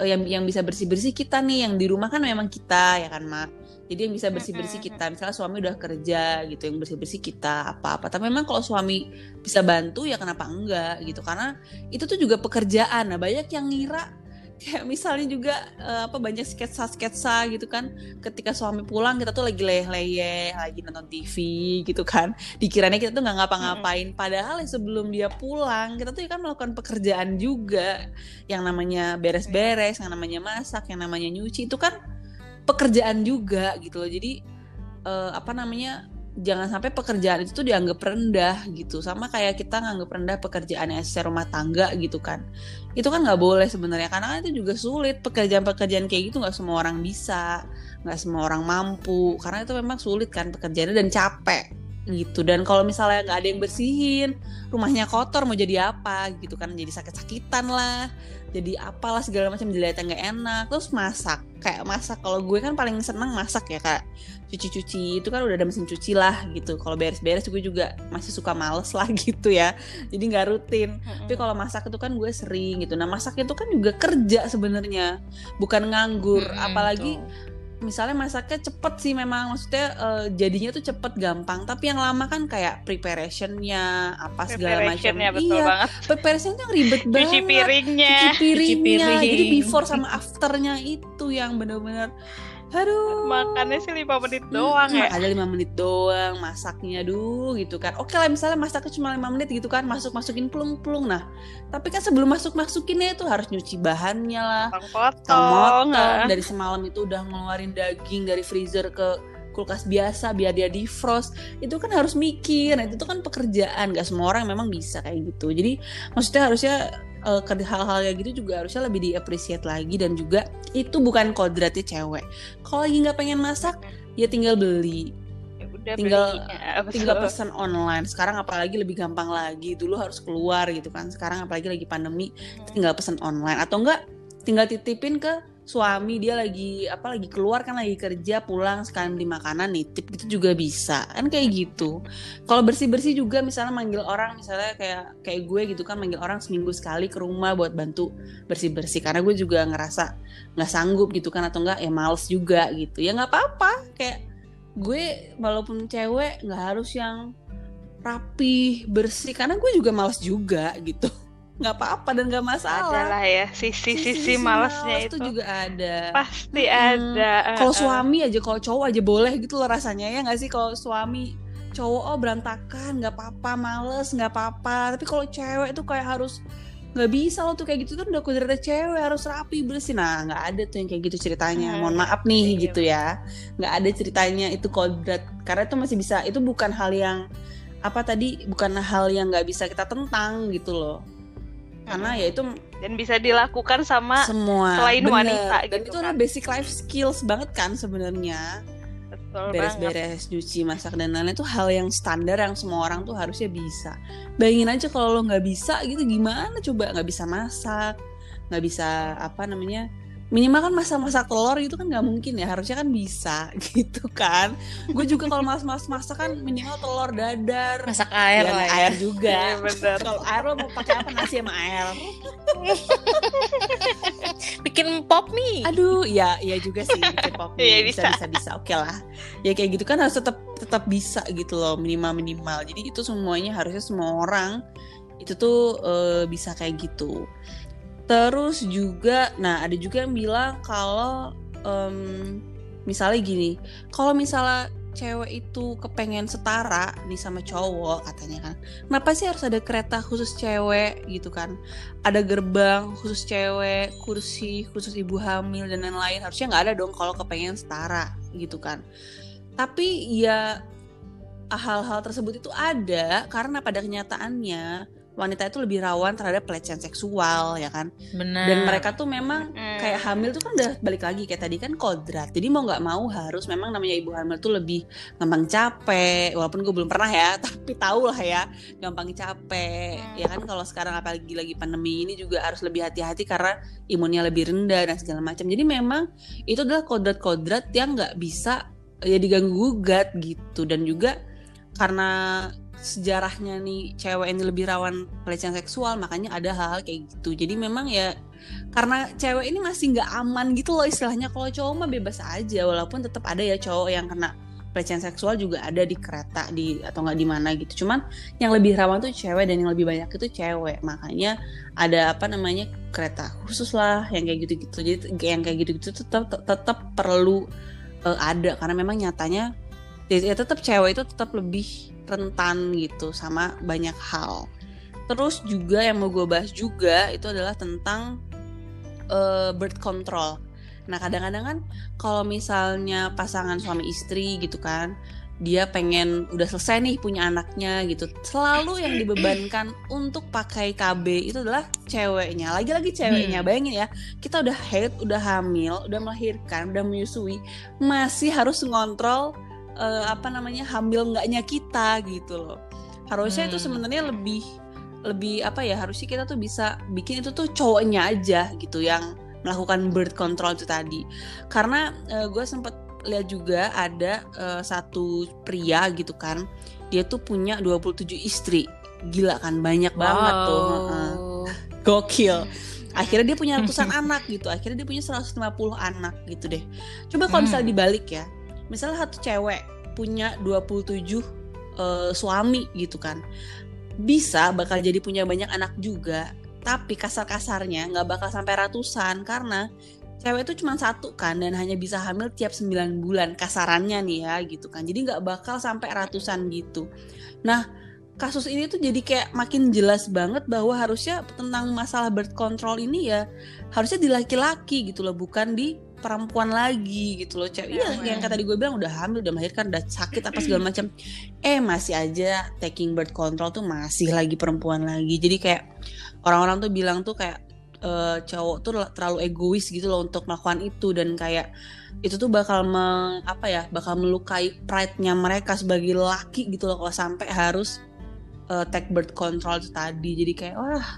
yang yang bisa bersih bersih kita nih. Yang di rumah kan memang kita ya kan mak? Jadi yang bisa bersih bersih kita. Misalnya suami udah kerja gitu yang bersih bersih kita apa apa tapi memang kalau suami bisa bantu ya kenapa enggak gitu. Karena itu tuh juga pekerjaan. Nah banyak yang ngira kayak misalnya juga uh, apa banyak sketsa-sketsa gitu kan. Ketika suami pulang kita tuh lagi leyeh-leyeh lagi nonton TV gitu kan. Dikiranya kita tuh nggak ngapa-ngapain. Padahal ya sebelum dia pulang kita tuh kan melakukan pekerjaan juga. Yang namanya beres-beres yang namanya masak yang namanya nyuci itu kan pekerjaan juga gitu loh. Jadi uh, apa namanya jangan sampai pekerjaan itu dianggap rendah gitu. Sama kayak kita nganggap rendah pekerjaan asisten rumah tangga gitu kan. Itu kan nggak boleh sebenarnya karena kan itu juga sulit. Pekerjaan-pekerjaan kayak gitu nggak semua orang bisa nggak semua orang mampu. Karena itu memang sulit kan pekerjaannya dan capek gitu. Dan kalau misalnya nggak ada yang bersihin rumahnya kotor mau jadi apa gitu kan jadi sakit-sakitan lah jadi apalah segala macam dilihatnya nggak enak. Terus masak kayak masak kalau gue kan paling seneng masak ya kak cuci-cuci itu kan udah ada mesin cuci lah gitu. Kalau beres-beres gue juga masih suka males lah gitu ya. Jadi nggak rutin. Mm-hmm. tapi kalau masak itu kan gue sering gitu. Nah masak itu kan juga kerja sebenarnya bukan nganggur. Mm-hmm, apalagi tuh misalnya masaknya cepet sih memang maksudnya uh, jadinya tuh cepet gampang. Tapi yang lama kan kayak preparationnya apa segala macam. Iya banget. preparationnya ribet banget. cuci piringnya. Cuci piringnya. Cuci piring. jadi before sama afternya itu yang bener-bener Aduh. Makannya sih lima menit doang hmm, ya. Ada lima menit doang masaknya duh gitu kan. Oke lah misalnya masaknya cuma lima menit gitu kan, masuk masukin plung-plung. Nah, tapi kan sebelum masuk masukinnya itu harus nyuci bahannya lah. Potong, potong. Dari semalam itu udah ngeluarin daging dari freezer ke kulkas biasa biar dia defrost. Itu kan harus mikir. Nah itu tuh kan pekerjaan. Gak semua orang memang bisa kayak gitu. Jadi maksudnya harusnya uh, hal-hal kayak gitu juga harusnya lebih diapresiasi lagi dan juga itu bukan kodratnya cewek. Kalau lagi nggak pengen masak ya tinggal beli. Ya udah tinggal ya, tinggal pesan online. Sekarang apalagi lebih gampang lagi. Dulu harus keluar gitu kan. Sekarang apalagi lagi pandemi tinggal pesan online. Atau enggak tinggal titipin ke suami dia lagi apa lagi keluar kan lagi kerja pulang sekalian beli makanan nitip itu juga bisa. Kan kayak gitu. Kalau bersih bersih juga misalnya manggil orang misalnya kayak kayak gue gitu kan manggil orang seminggu sekali ke rumah buat bantu bersih bersih karena gue juga ngerasa nggak sanggup gitu kan atau enggak ya males juga gitu. Ya nggak apa apa kayak gue walaupun cewek nggak harus yang rapi bersih. Karena gue juga males juga gitu nggak apa-apa dan nggak masalah. Adalah ya sisi-sisi malesnya itu. juga ada. Pasti hmm. ada. Kalau suami aja, kalau cowok aja boleh gitu loh rasanya ya nggak sih kalau suami cowok oh berantakan nggak apa-apa males nggak apa-apa tapi kalau cewek itu kayak harus nggak bisa loh tuh kayak gitu kan udah kudretnya cewek harus rapi bersih nah nggak ada tuh yang kayak gitu ceritanya hmm. mohon maaf nih iya. gitu ya nggak ada ceritanya itu kodrat karena itu masih bisa itu bukan hal yang apa tadi bukan hal yang nggak bisa kita tentang gitu loh karena ya itu dan bisa dilakukan sama semua selain bener. wanita dan gitu itu kan. adalah basic life skills banget kan sebenarnya beres-beres cuci masak dan lain-lain itu hal yang standar yang semua orang tuh harusnya bisa bayangin aja kalau lo nggak bisa gitu gimana coba nggak bisa masak nggak bisa apa namanya minimal kan masak-masak telur itu kan nggak mungkin ya harusnya kan bisa gitu kan. Gue juga kalau mas-mas masak kan minimal telur dadar. Masak air ya, lah ya. air juga. Bener. kalau air lo mau pakai apa? Nasi sama air. Bikin pop mie aduh ya ya juga sih bikin pop mie. Iya, bisa bisa. bisa bisa. Oke lah. Ya kayak gitu kan harus tetap tetap bisa gitu loh minimal minimal jadi itu semuanya harusnya semua orang itu tuh eh, bisa kayak gitu terus juga nah ada juga yang bilang kalau em, misalnya gini kalau misalnya cewek itu kepengen setara nih sama cowok katanya kan kenapa sih harus ada kereta khusus cewek gitu kan? Ada gerbang khusus cewek kursi khusus ibu hamil dan lain-lain harusnya nggak ada dong kalau kepengen setara gitu kan? Tapi ya hal-hal tersebut itu ada karena pada kenyataannya wanita itu lebih rawan terhadap pelecehan seksual ya kan? Benar. dan mereka tuh memang kayak hamil tuh kan udah balik lagi kayak tadi kan kodrat. Jadi mau nggak mau harus memang namanya ibu hamil tuh lebih gampang capek. Walaupun gue belum pernah ya tapi tahu lah ya gampang capek. Hmm. ya kan kalau sekarang apalagi lagi pandemi ini juga harus lebih hati-hati karena imunnya lebih rendah dan segala macam. Jadi memang itu adalah kodrat-kodrat yang nggak bisa ya diganggu gugat gitu. Dan juga karena sejarahnya nih cewek ini lebih rawan pelecehan seksual makanya ada hal-hal kayak gitu. Jadi memang ya karena cewek ini masih nggak aman gitu loh istilahnya. Kalau cowok mah bebas aja walaupun tetap ada ya cowok yang kena pelecehan seksual juga ada di kereta di atau nggak di mana gitu. Cuman yang lebih rawan tuh cewek dan yang lebih banyak itu cewek. Makanya ada apa namanya kereta khusus lah yang kayak gitu-gitu. Jadi yang kayak gitu-gitu tetap tetap perlu eh, ada. Karena memang nyatanya ya, ya tetap cewek itu tetap lebih rentan gitu sama banyak hal. Terus juga yang mau gue bahas juga itu adalah tentang eh, birth control. Nah kadang-kadang kan kalau misalnya pasangan suami istri gitu kan dia pengen udah selesai nih punya anaknya gitu selalu yang dibebankan untuk pakai KB itu adalah ceweknya. Lagi-lagi ceweknya Hmm. bayangin ya kita udah head udah hamil udah melahirkan udah menyusui masih harus ngontrol eh, apa namanya hamil enggaknya kita gitu loh harusnya itu Hmm. sebenarnya lebih lebih apa ya harusnya kita tuh bisa bikin itu tuh cowoknya aja gitu yang melakukan birth control itu tadi karena gue sempet lihat juga ada eh, satu pria gitu kan dia tuh punya 27 istri gila kan banyak banget tuh heeh. gokil akhirnya dia punya ratusan anak gitu akhirnya dia punya 150 anak gitu deh coba kalau Hmm. misalnya dibalik ya misalnya satu cewek punya 27 eh, suami gitu kan bisa bakal jadi punya banyak anak juga tapi kasar-kasarnya nggak bakal sampai ratusan karena cewek itu cuma satu kan dan hanya bisa hamil tiap 9 bulan kasarannya nih ya gitu kan. Jadi nggak bakal sampai ratusan gitu. Nah kasus ini tuh jadi kayak makin jelas banget bahwa harusnya tentang masalah birth control ini ya harusnya di laki-laki gitu loh bukan di perempuan lagi gitu loh cewek. Iya yang kata tadi gue bilang udah hamil udah melahirkan udah sakit apa segala macam. Eh masih aja taking birth control tuh masih lagi perempuan lagi. Jadi kayak orang-orang tuh bilang tuh kayak eh, cowok tuh terlalu egois gitu loh untuk melakukan itu. Dan kayak itu tuh bakal meng, apa ya bakal melukai pride-nya mereka sebagai laki gitu loh. Kalau sampai harus eh, take birth control itu tadi. Jadi kayak wah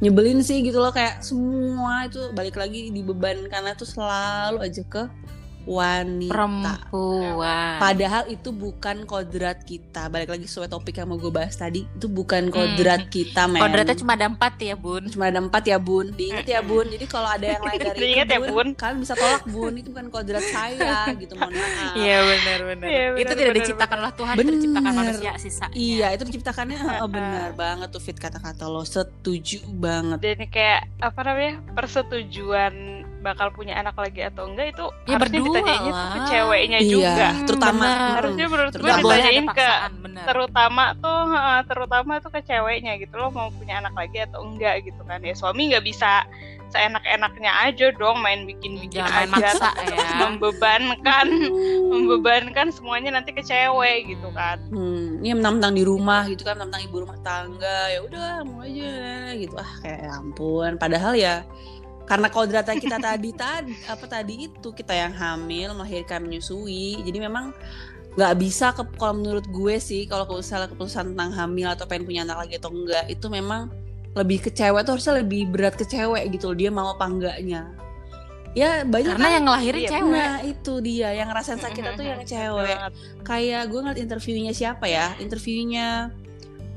nyebelin sih gitu loh kayak semua itu balik lagi dibebankan karena tuh selalu aja ke wanita perempuan Padahal itu bukan kodrat kita. Balik lagi sesuai topik yang mau gue bahas tadi, itu bukan kodrat kita, men. kodratnya cuma ada empat ya bun cuma ada empat ya bun. Diingat ya bun. Jadi kalau ada yang lain dari Diingat itu ya, Bun. kalian bisa tolak bun. Itu bukan kodrat saya gitu. Mohon maaf. Iya benar benar. Iya, itu tidak benar, diciptakan oleh Tuhan, Benar. itu diciptakan manusia sisa. Iya, itu diciptakannya oh, benar banget tuh fit kata-kata lo. Setuju banget. dan kayak apa namanya persetujuan bakal punya anak lagi atau enggak itu Ya, harusnya ditanyain tuh ke ceweknya Iya, juga terutama benar. mm, harusnya menurut gue ditanyain ke benar. terutama tuh terutama tuh ke ceweknya gitu loh mau punya anak lagi atau enggak gitu kan ya suami nggak bisa seenak-enaknya aja dong main bikin-bikin aja maksa ya. membebankan membebankan semuanya nanti ke cewek gitu kan Hmm, ini mentang-mentang di rumah gitu kan, mentang ibu rumah tangga, ya udah mau aja gitu. Ah, kayak ampun. Padahal ya karena kodratnya kita tadi tadi apa tadi itu kita yang hamil, melahirkan, menyusui. Jadi memang nggak bisa ke kalau menurut gue sih kalau misalnya keputusan tentang hamil atau pengen punya anak lagi atau enggak itu memang lebih ke cewek tuh harusnya lebih berat ke cewek gitu loh dia mau apa enggaknya ya banyak Karena kan yang ngelahirin Iya, cewek. Nah itu dia yang ngerasain sakitnya tuh yang cewek. Kayak gue ngeliat interviewnya siapa ya? Interviewnya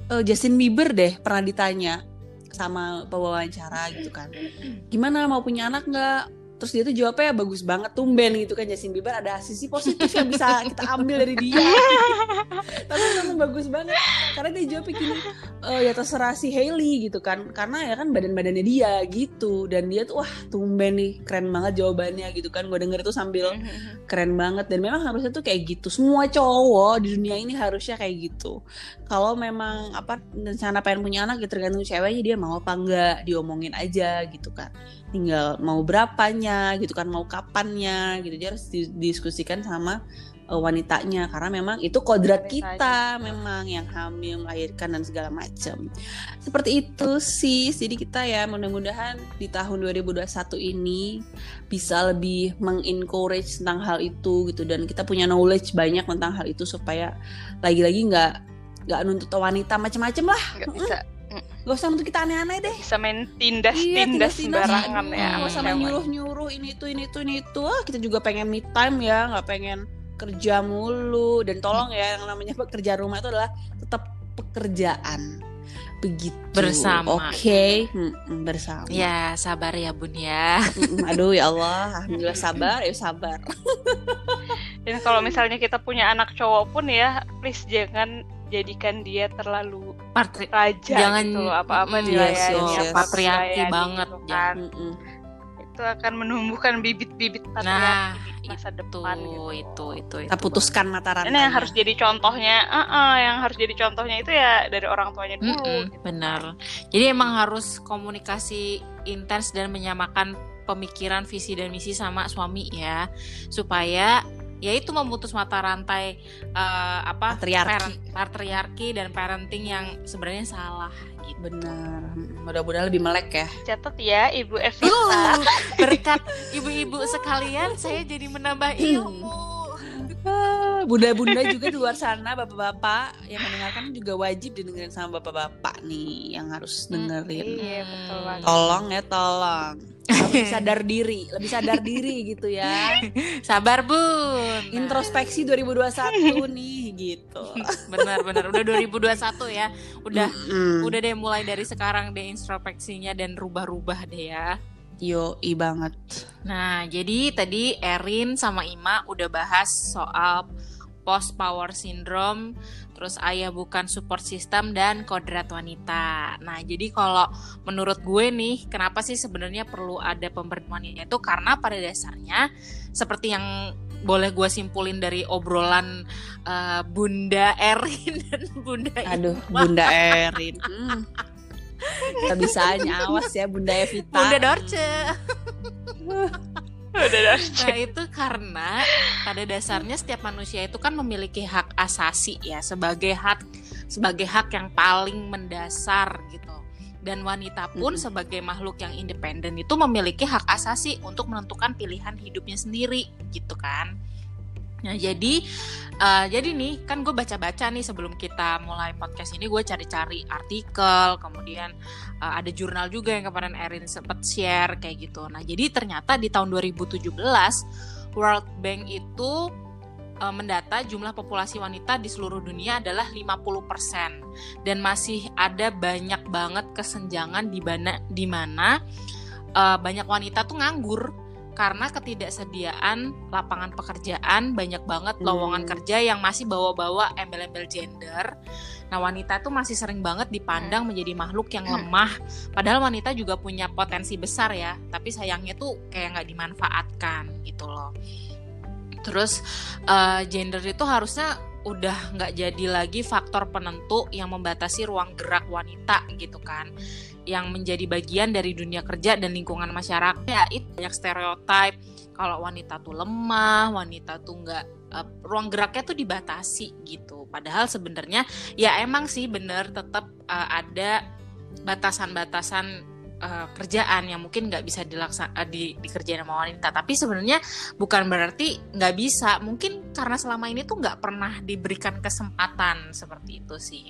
eh, Justin Bieber deh pernah ditanya sama pewawancara gitu kan. Gimana mau punya anak nggak? Terus dia tuh jawabnya bagus banget tumben gitu kan Justin Bieber. Ada sisi positif yang bisa kita ambil dari dia. Tapi memang bagus banget. Karena dia jawabnya gini, "Eh, ya terserah si Hailey gitu kan. Karena ya kan badan-badannya dia gitu. Dan dia tuh wah tumben nih keren banget jawabannya gitu kan. Gue denger tuh sambil keren banget. Dan memang harusnya tuh kayak gitu. Semua cowok di dunia ini harusnya kayak gitu. Kalau memang apa rencana pengen punya anak ya tergantung ceweknya dia mau apa enggak diomongin aja gitu kan tinggal mau berapanya gitu kan mau kapannya gitu. Dia harus didiskusikan sama uh, wanitanya. Karena memang itu kodrat kita memang yang hamil melahirkan dan segala macam seperti itu sih. Jadi kita ya mudah-mudahan di tahun 2021 ini bisa lebih mengencourage tentang hal itu gitu. Dan kita punya knowledge banyak tentang hal itu supaya lagi-lagi nggak nggak nuntut wanita macam-macam lah. Nggak bisa gak usah nuntut kita aneh-aneh deh. Bisa main tindas Iya, tindas tindas-tindas. sembarangan ya nggak sama usah cewek. nyuruh-nyuruh ini itu ini itu ini itu. Ah, kita juga pengen me time ya nggak pengen kerja mulu. Dan tolong ya yang namanya pekerja rumah itu adalah tetap pekerjaan. Begitu. Bersama. oke? Mm-mm, bersama. Ya sabar ya bun ya. Aduh ya Allah. Alhamdulillah sabar. Ya sabar. Dan kalau misalnya kita punya anak cowok pun ya please jangan jadikan dia terlalu Patri raja Jangan, gitu apa-apa mm, dilayani yes, yes, yes. Patriarki dilayani banget, gitu ya. kan. Mm-mm. itu akan menumbuhkan bibit-bibit Nah, patriarki di masa itu, depan gitu itu itu itu. kita putuskan mata ini rantainya yang harus jadi contohnya eh, eh, yang harus jadi contohnya itu ya dari orang tuanya dulu Mm-mm, gitu. benar. Jadi emang harus komunikasi intens dan menyamakan pemikiran visi dan misi sama suami ya, supaya ya itu memutus mata rantai eh, apa Patriarki. parent- patriarki dan parenting yang sebenarnya salah gitu. benar mudah-mudahan lebih melek ya catat ya ibu Evita Uh, berkat ibu-ibu sekalian saya jadi menambah ilmu. Ah, Bunda-bunda juga di luar sana, bapak-bapak yang mendengarkan juga wajib didengerin sama bapak-bapak nih yang harus dengerin. iya betul banget Tolong ya, tolong. Lebih sadar diri, lebih sadar diri gitu ya. Sabar bun. Introspeksi 2021 nih gitu. Benar-benar udah 2021 ya. Udah Mm-mm. udah deh mulai dari sekarang deh introspeksinya dan rubah-rubah deh ya. Yo, i banget. Nah, jadi tadi Erin sama Ima udah bahas soal post power syndrome, terus ayah bukan support system dan kodrat wanita. Nah, jadi kalau menurut gue nih, kenapa sih sebenarnya perlu ada pemberdayaan wanita itu karena pada dasarnya seperti yang boleh gue simpulin dari obrolan eh, Bunda Erin dan Bunda. Aduh, Bunda Erin. Hmm. Gak bisanya awas ya Bunda Evita. Bunda Dorce. Nah itu karena pada dasarnya setiap manusia itu kan memiliki hak asasi ya sebagai hak sebagai hak yang paling mendasar gitu. Dan wanita pun Mm-mm. sebagai makhluk yang independen itu memiliki hak asasi untuk menentukan pilihan hidupnya sendiri gitu kan. Nah jadi eh, jadi nih kan gue baca-baca nih sebelum kita mulai podcast ini gue cari-cari artikel kemudian eh, ada jurnal juga yang kemarin Erin sempat share kayak gitu. Nah jadi ternyata di tahun 2017 World Bank itu eh, mendata jumlah populasi wanita di seluruh dunia adalah 50% dan masih ada banyak banget kesenjangan di mana di mana eh, banyak wanita tuh nganggur karena ketidaksediaan lapangan pekerjaan banyak banget lowongan Hmm. kerja yang masih bawa-bawa embel-embel gender. Nah, wanita itu masih sering banget dipandang menjadi makhluk yang lemah padahal wanita juga punya potensi besar ya, tapi sayangnya tuh kayak nggak dimanfaatkan gitu loh. Terus eh, gender itu harusnya udah nggak jadi lagi faktor penentu yang membatasi ruang gerak wanita gitu kan yang menjadi bagian dari dunia kerja dan lingkungan masyarakat. Ya itu banyak stereotip kalau wanita tuh lemah wanita tuh nggak eh, ruang geraknya tuh dibatasi gitu. Padahal sebenarnya ya emang sih bener tetap eh, ada batasan-batasan eh, kerjaan yang mungkin nggak bisa dilaksana di dikerjain sama wanita. Tapi sebenarnya bukan berarti nggak bisa. Mungkin karena selama ini tuh nggak pernah diberikan kesempatan seperti itu sih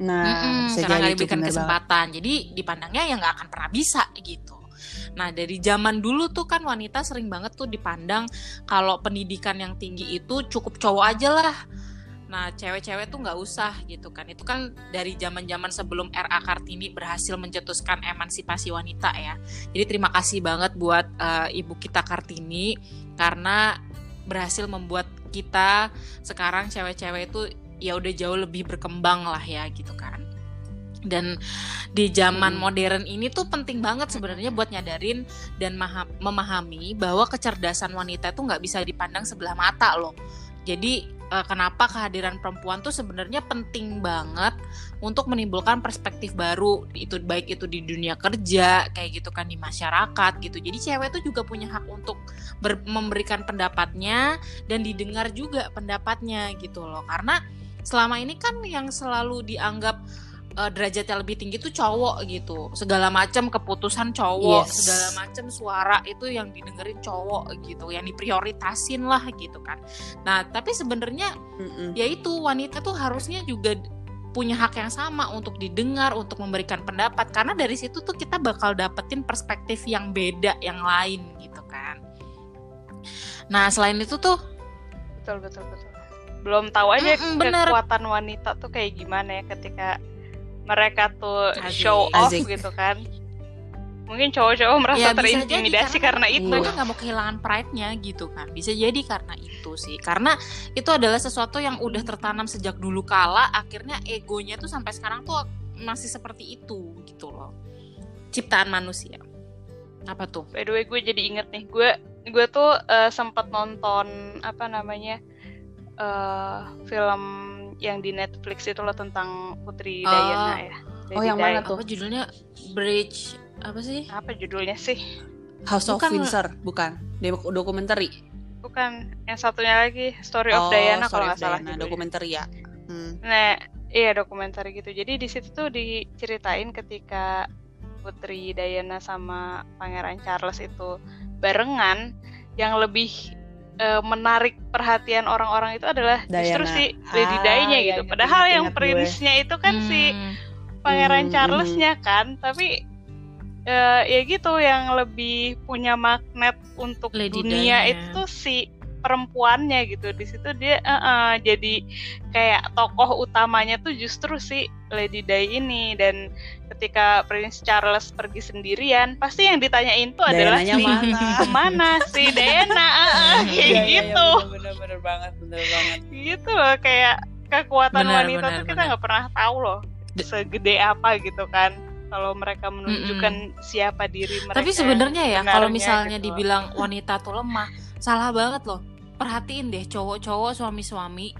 Nah, Mm-mm, bisa karena nggak diberikan bener banget. kesempatan jadi dipandangnya ya nggak akan pernah bisa gitu Nah, dari zaman dulu tuh kan wanita sering banget tuh dipandang kalau pendidikan yang tinggi itu cukup cowok aja lah. Nah, cewek-cewek tuh nggak usah gitu kan. Itu kan dari zaman-zaman sebelum RA Kartini berhasil mencetuskan emansipasi wanita ya. Jadi terima kasih banget buat uh, ibu kita Kartini karena berhasil membuat kita sekarang cewek-cewek itu ya udah jauh lebih berkembang lah ya gitu kan. Dan di zaman hmm. modern ini tuh penting banget sebenarnya buat nyadarin dan memahami bahwa kecerdasan wanita itu nggak bisa dipandang sebelah mata loh. Jadi uh, kenapa kehadiran perempuan tuh sebenarnya penting banget untuk menimbulkan perspektif baru itu baik itu di dunia kerja kayak gitu kan di masyarakat gitu. Jadi cewek tuh juga punya hak untuk memberikan pendapatnya dan didengar juga pendapatnya gitu loh. Karena selama ini kan yang selalu dianggap uh, derajatnya lebih tinggi tuh cowok gitu. Segala macam keputusan cowok yes. segala macam suara itu yang didengerin cowok gitu yang diprioritasin lah gitu kan. Nah tapi sebenarnya ya itu wanita tuh harusnya juga punya hak yang sama untuk didengar untuk memberikan pendapat. Karena dari situ tuh kita bakal dapetin perspektif yang beda yang lain gitu kan. Nah selain itu tuh betul betul betul belum tahu aja mm -mm, kekuatan wanita tuh kayak gimana ya ketika mereka tuh Asik. show off Asik. gitu kan. Mungkin cowok-cowok merasa ya, terintimidasi karena, karena itu. mereka nggak mau kehilangan pride-nya gitu kan. Bisa jadi karena itu sih. Karena itu adalah sesuatu yang udah tertanam sejak dulu kala akhirnya egonya tuh sampai sekarang tuh masih seperti itu gitu loh. Ciptaan manusia. Apa tuh? By the way gue jadi inget nih gue gue tuh uh, sempat nonton apa namanya uh, film yang di Netflix itu loh tentang Putri oh. Diana ya. Lady oh yang mana tuh? Apa judulnya Bridge apa sih? Apa judulnya sih? House of bukan, Windsor, bukan? Dokumenter. Bukan, yang satunya lagi Story of oh, Diana kalau nggak salah. Dokumenter ya. Hmm. Nah, iya dokumenter gitu. Jadi di situ tuh diceritain ketika Putri Diana sama Pangeran Charles itu barengan, yang lebih uh, menarik perhatian orang-orang itu adalah Diana. justru si Lady ah, Di-nya ya, gitu. Padahal yang prinsnya itu kan hmm. si Pangeran hmm, Charlesnya hmm. kan, tapi uh, ya gitu yang lebih punya magnet untuk Lady dunia itu si perempuannya gitu di situ dia uh, uh, jadi kayak tokoh utamanya tuh justru si Lady Di ini dan ketika Prince Charles pergi sendirian pasti yang ditanyain tuh adalah si mana? ke mana si Diana uh, uh, kayak iya, iya, gitu iya, bener, bener, banget bener banget gitu loh kayak kekuatan bener, wanita bener, tuh kita nggak pernah tahu loh segede apa gitu kan kalau mereka menunjukkan mm -mm. siapa diri mereka. Tapi sebenarnya ya kalau misalnya gitu. dibilang wanita tuh lemah, salah banget loh. Perhatiin deh cowok-cowok suami-suami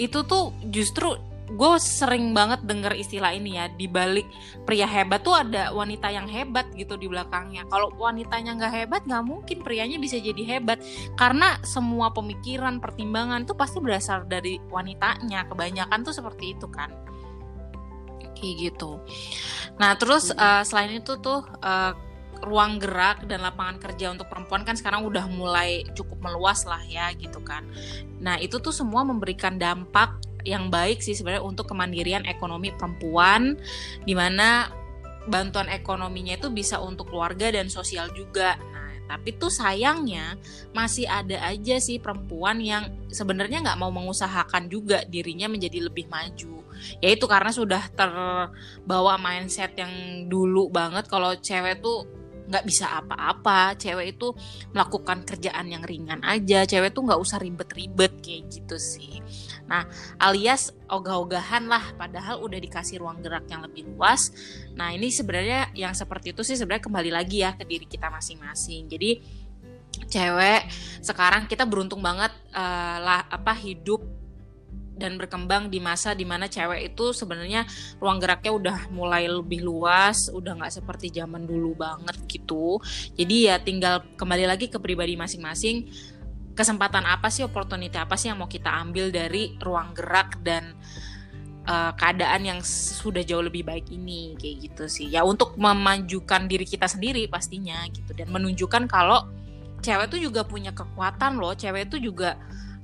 itu tuh justru gue sering banget denger istilah ini ya di balik pria hebat tuh ada wanita yang hebat gitu di belakangnya. Kalau wanitanya nggak hebat nggak mungkin prianya bisa jadi hebat. Karena semua pemikiran pertimbangan tuh pasti berasal dari wanitanya. Kebanyakan tuh seperti itu kan. Kayak gitu. Nah terus uh, selain itu tuh uh, ruang gerak dan lapangan kerja untuk perempuan kan sekarang udah mulai cukup meluas lah ya gitu kan. Nah itu tuh semua memberikan dampak yang baik sih sebenarnya untuk kemandirian ekonomi perempuan, di mana bantuan ekonominya itu bisa untuk keluarga dan sosial juga. Nah tapi tuh sayangnya masih ada aja sih perempuan yang sebenarnya nggak mau mengusahakan juga dirinya menjadi lebih maju yaitu karena sudah terbawa mindset yang dulu banget kalau cewek tuh nggak bisa apa-apa. Cewek itu melakukan kerjaan yang ringan aja. Cewek tuh nggak usah ribet-ribet kayak gitu sih. Nah alias ogah-ogahan lah padahal udah dikasih ruang gerak yang lebih luas. Nah ini sebenarnya yang seperti itu sih sebenarnya kembali lagi ya ke diri kita masing-masing. Jadi cewek sekarang kita beruntung banget uh, lah apa hidup dan berkembang di masa di mana cewek itu sebenarnya ruang geraknya udah mulai lebih luas, udah nggak seperti zaman dulu banget gitu. Jadi ya tinggal kembali lagi ke pribadi masing-masing. Kesempatan apa sih, opportunity apa sih yang mau kita ambil dari ruang gerak dan uh, keadaan yang sudah jauh lebih baik ini kayak gitu sih. Ya untuk memajukan diri kita sendiri pastinya gitu dan menunjukkan kalau cewek tuh juga punya kekuatan loh. Cewek itu juga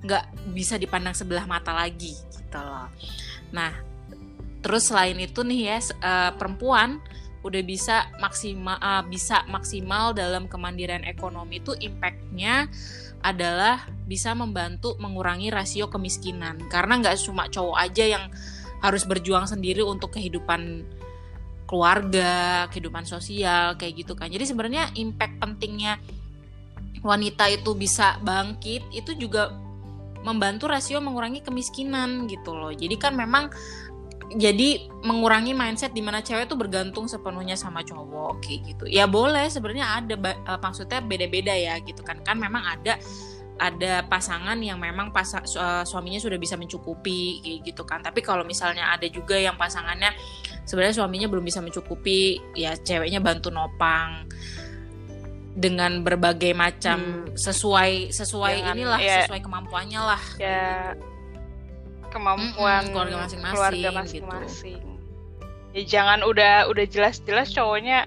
nggak bisa dipandang sebelah mata lagi gitu loh. Nah, terus selain itu nih ya uh, perempuan udah bisa maksimal uh, bisa maksimal dalam kemandirian ekonomi itu impactnya adalah bisa membantu mengurangi rasio kemiskinan karena nggak cuma cowok aja yang harus berjuang sendiri untuk kehidupan keluarga, kehidupan sosial kayak gitu kan. Jadi sebenarnya impact pentingnya wanita itu bisa bangkit itu juga membantu rasio mengurangi kemiskinan gitu loh. Jadi kan memang jadi mengurangi mindset di mana cewek tuh bergantung sepenuhnya sama cowok kayak gitu. Ya boleh sebenarnya ada uh, maksudnya beda-beda ya gitu kan. Kan memang ada ada pasangan yang memang pas uh, suaminya sudah bisa mencukupi gitu kan. Tapi kalau misalnya ada juga yang pasangannya sebenarnya suaminya belum bisa mencukupi ya ceweknya bantu nopang dengan berbagai macam hmm. sesuai sesuai Jangan, inilah ya, sesuai kemampuannya lah ya kemampuan hmm, keluarga masing-masing keluarga masing-masing gitu. ya jangan udah udah jelas-jelas cowoknya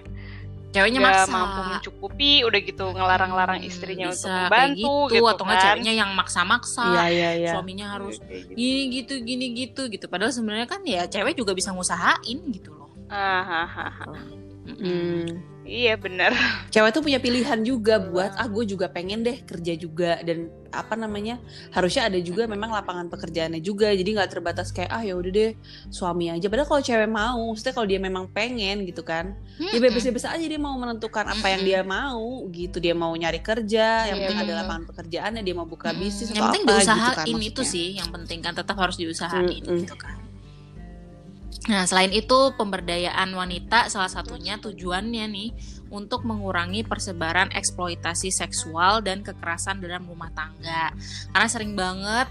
ceweknya maksa mampu mencukupi udah gitu ngelarang-larang istrinya Bisa, untuk membantu gitu, gitu atau kan. ceweknya yang maksa-maksa ya, ya, ya. suaminya harus gitu. gini gitu gini gitu gitu padahal sebenarnya kan ya cewek juga bisa ngusahain gitu loh ah, ah, ah, ah. Hmm. Iya benar. Cewek tuh punya pilihan juga buat ah gue juga pengen deh kerja juga dan apa namanya harusnya ada juga memang lapangan pekerjaannya juga jadi nggak terbatas kayak ah ya udah deh suami aja. Padahal kalau cewek mau, maksudnya kalau dia memang pengen gitu kan, hmm. dia bebas-bebas aja dia mau menentukan apa yang dia mau gitu. Dia mau nyari kerja, yang penting ada lapangan pekerjaannya, dia mau buka bisnis yang penting apa diusahain gitu kan, itu sih yang penting kan tetap harus diusahain hmm. gitu kan. Nah, selain itu pemberdayaan wanita salah satunya tujuannya nih untuk mengurangi persebaran eksploitasi seksual dan kekerasan dalam rumah tangga. Karena sering banget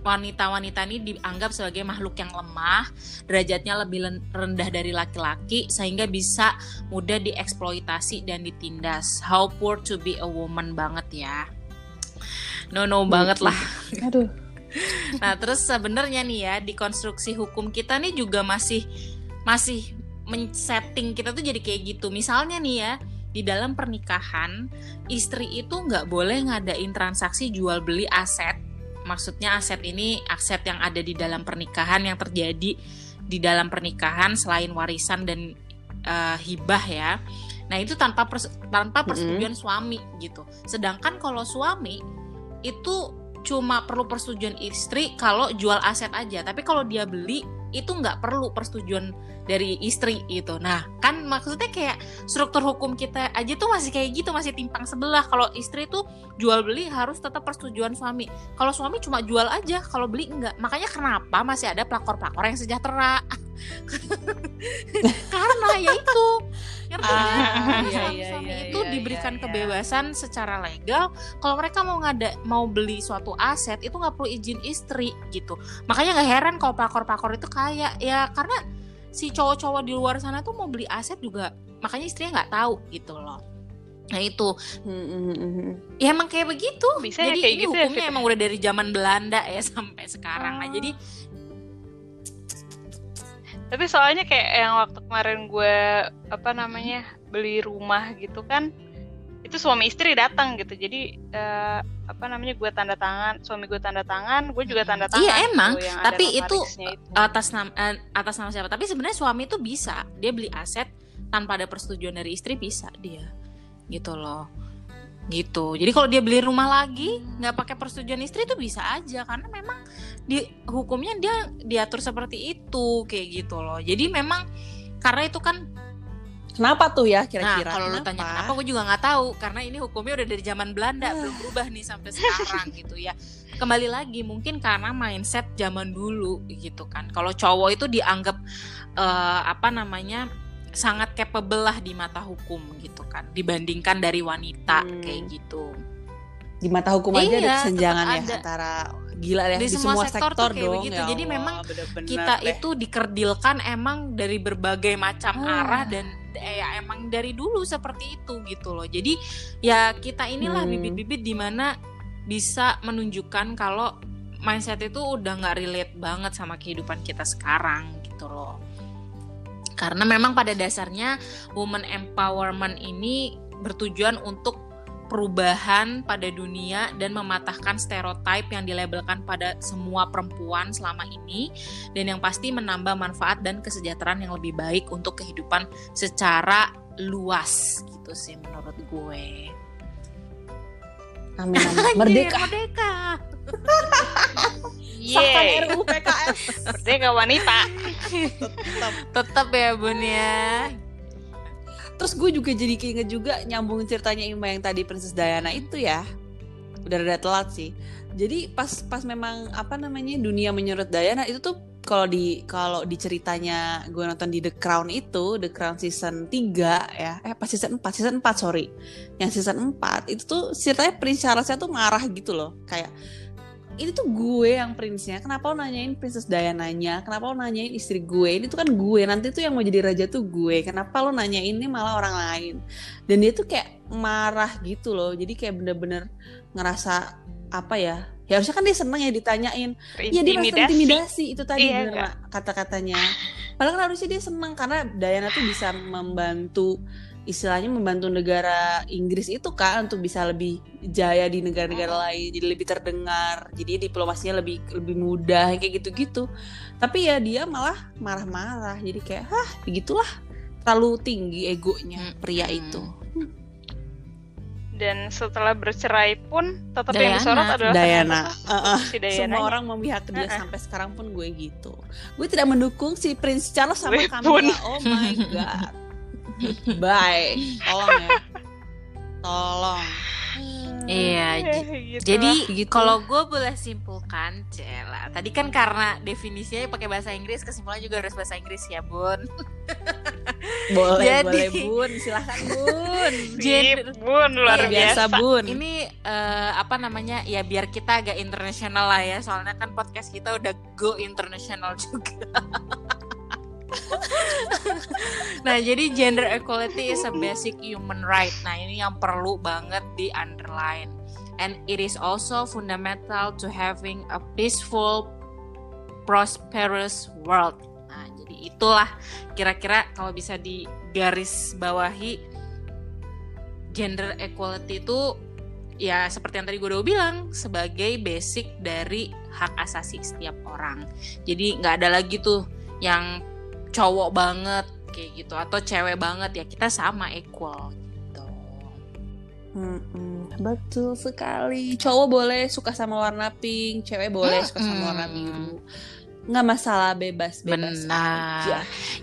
wanita-wanita ini dianggap sebagai makhluk yang lemah, derajatnya lebih rendah dari laki-laki sehingga bisa mudah dieksploitasi dan ditindas. How poor to be a woman banget ya. No no banget lah. Aduh. Nah, terus sebenarnya nih ya di konstruksi hukum kita nih juga masih masih men-setting kita tuh jadi kayak gitu. Misalnya nih ya, di dalam pernikahan istri itu nggak boleh ngadain transaksi jual beli aset. Maksudnya aset ini aset yang ada di dalam pernikahan yang terjadi di dalam pernikahan selain warisan dan uh, hibah ya. Nah, itu tanpa pers tanpa persetujuan mm -hmm. suami gitu. Sedangkan kalau suami itu cuma perlu persetujuan istri kalau jual aset aja. Tapi kalau dia beli itu nggak perlu persetujuan dari istri itu nah kan maksudnya kayak struktur hukum kita aja tuh masih kayak gitu masih timpang sebelah. Kalau istri tuh jual beli harus tetap persetujuan suami. Kalau suami cuma jual aja kalau beli enggak. Makanya kenapa masih ada pelakor pelakor yang sejahtera? Karena ya itu. Ngerti ah, iya, iya, suami iya, itu iya, diberikan iya, kebebasan secara legal. Kalau mereka mau ngada mau beli suatu aset itu nggak perlu izin istri gitu. Makanya nggak heran kalau pakor-pakor itu kayak ya karena si cowok-cowok di luar sana tuh mau beli aset juga makanya istrinya nggak tahu gitu loh. Nah itu, ya emang kayak begitu. Bisa ya jadi ya kayak ini gitu hukumnya ya, emang udah dari zaman Belanda ya sampai sekarang. Nah jadi tapi soalnya kayak yang waktu kemarin gue apa namanya beli rumah gitu kan itu suami istri datang gitu. Jadi uh, apa namanya gue tanda tangan suami gue tanda tangan gue juga tanda tangan iya emang. gitu, tapi itu, itu. atas nama uh, atas nama siapa? Tapi sebenarnya suami itu bisa. Dia beli aset tanpa ada persetujuan dari istri bisa dia. Gitu loh. Gitu. Jadi kalau dia beli rumah lagi nggak pakai persetujuan istri itu bisa aja. Karena memang di hukumnya dia diatur seperti itu kayak gitu loh. Jadi memang karena itu kan Kenapa tuh ya kira-kira? Nah, kalau lu tanya kenapa, gue juga nggak tahu karena ini hukumnya udah dari zaman Belanda uh. belum berubah nih sampai sekarang gitu ya. Kembali lagi mungkin karena mindset zaman dulu gitu kan. Kalau cowok itu dianggap uh, apa namanya sangat capable lah di mata hukum gitu kan dibandingkan dari wanita hmm. kayak gitu di mata hukum aja iya, ada kesenjangan ya ada. antara gila ya di, di semua, semua sektor, sektor dong begitu. Ya jadi memang bener-bener kita deh. itu dikerdilkan emang dari berbagai macam hmm. arah dan ya emang dari dulu seperti itu gitu loh jadi ya kita inilah hmm. bibit-bibit di mana bisa menunjukkan kalau mindset itu udah nggak relate banget sama kehidupan kita sekarang gitu loh karena memang pada dasarnya woman empowerment ini bertujuan untuk perubahan pada dunia dan mematahkan stereotip yang dilabelkan pada semua perempuan selama ini dan yang pasti menambah manfaat dan kesejahteraan yang lebih baik untuk kehidupan secara luas gitu sih menurut gue. Amin, amin. Merdeka. Merdeka. Sahkan Yeay, RUU PKS. merdeka wanita. Tetap. Tetap ya bun ya. Terus gue juga jadi keinget juga nyambung ceritanya Ima yang tadi Princess Diana itu ya. Udah rada telat sih. Jadi pas pas memang apa namanya dunia menurut Diana itu tuh kalau di kalau di ceritanya gue nonton di The Crown itu The Crown season 3 ya eh pas season 4 season 4 sorry yang season 4 itu tuh ceritanya Prince Charlesnya tuh marah gitu loh kayak ini tuh gue yang prinsnya. Kenapa lo nanyain Princess Diana-nya? Kenapa lo nanyain istri gue? Ini tuh kan gue. Nanti tuh yang mau jadi raja tuh gue. Kenapa lo nanyain ini malah orang lain? Dan dia tuh kayak marah gitu loh. Jadi kayak bener-bener ngerasa apa ya? Ya harusnya kan dia seneng ya ditanyain. Iya dia merasa Intimidasi. itu tadi Iya, bener kata-katanya. Padahal kan harusnya dia senang karena Diana tuh bisa membantu istilahnya membantu negara Inggris itu kan untuk bisa lebih jaya di negara-negara Hmm. lain, jadi lebih terdengar, jadi diplomasinya lebih lebih mudah kayak gitu-gitu. Tapi ya dia malah marah-marah, jadi kayak hah begitulah terlalu tinggi egonya pria Hmm. itu. Dan setelah bercerai pun tetap Diana. yang disorot adalah Diana, Heeh. si Diana. Semua orang memihak ke dia Heeh. sampai sekarang pun gue gitu. Gue tidak mendukung si Prince Charles sama pun. Oh my god. Bye. Tolong ya. Tolong. Iya, j- gitu Jadi Gitu. kalau gue boleh simpulkan, Cela. Tadi kan karena definisinya pakai bahasa Inggris, kesimpulannya juga harus bahasa Inggris ya, Bun. boleh Jadi- boleh Bun, silahkan Bun. Sip, bun luar Iya, biasa. Biasa Bun. Ini eh, apa namanya? Ya biar kita agak internasional lah ya, soalnya kan podcast kita udah go internasional juga. nah, jadi gender equality is a basic human right. Nah, ini yang perlu banget di underline. And it is also fundamental to having a peaceful, prosperous world. Nah, jadi itulah kira-kira kalau bisa digaris bawahi gender equality itu ya seperti yang tadi gue udah bilang sebagai basic dari hak asasi setiap orang. Jadi nggak ada lagi tuh yang cowok banget kayak gitu atau cewek banget ya kita sama equal gitu. Mm-mm, betul sekali. Cowok boleh suka sama warna pink, cewek boleh suka sama warna biru. Nggak masalah bebas bebas Benar. aja.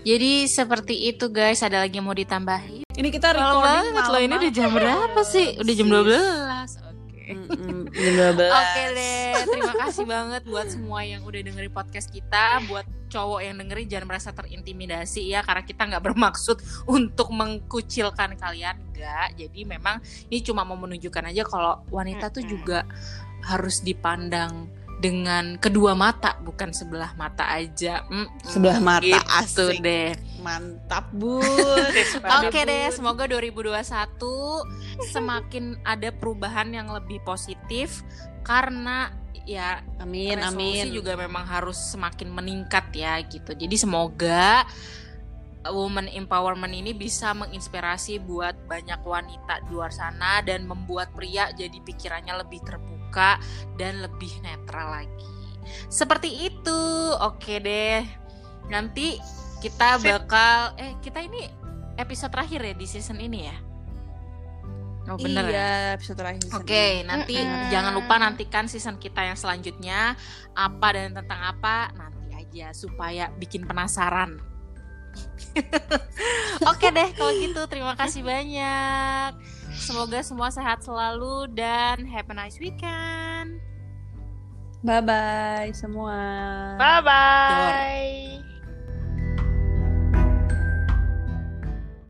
Jadi seperti itu guys. Ada lagi yang mau ditambahin? Ini kita recording banget loh. Ini udah jam berapa sih? Udah jam 12 Oke. Mm-mm, jam 12. Oke deh, terima kasih banget buat semua yang udah dengerin podcast kita. Buat cowok yang dengerin jangan merasa terintimidasi ya, karena kita nggak bermaksud untuk mengkucilkan kalian, enggak. Jadi memang ini cuma mau menunjukkan aja kalau wanita tuh juga harus dipandang dengan kedua mata, bukan sebelah mata aja. Mm-mm, Sebelah mata, gitu asik. deh. Mantap, Mantap, Oke deh, Bun. semoga 2021 semakin ada perubahan yang lebih positif karena ya Amin, resolusi amin. juga memang harus semakin meningkat ya gitu. Jadi semoga woman empowerment ini bisa menginspirasi buat banyak wanita di luar sana dan membuat pria jadi pikirannya lebih terbuka dan lebih netral lagi. Seperti itu. Oke deh. Nanti kita bakal eh kita ini episode terakhir ya di season ini ya. Oh bener ya? iya, episode terakhir. Oke, ini. nanti Mm-mm. jangan lupa nantikan season kita yang selanjutnya apa dan tentang apa nanti aja supaya bikin penasaran. Oke deh, kalau gitu terima kasih banyak. Semoga semua sehat selalu dan have a nice weekend. Bye bye semua. Bye bye.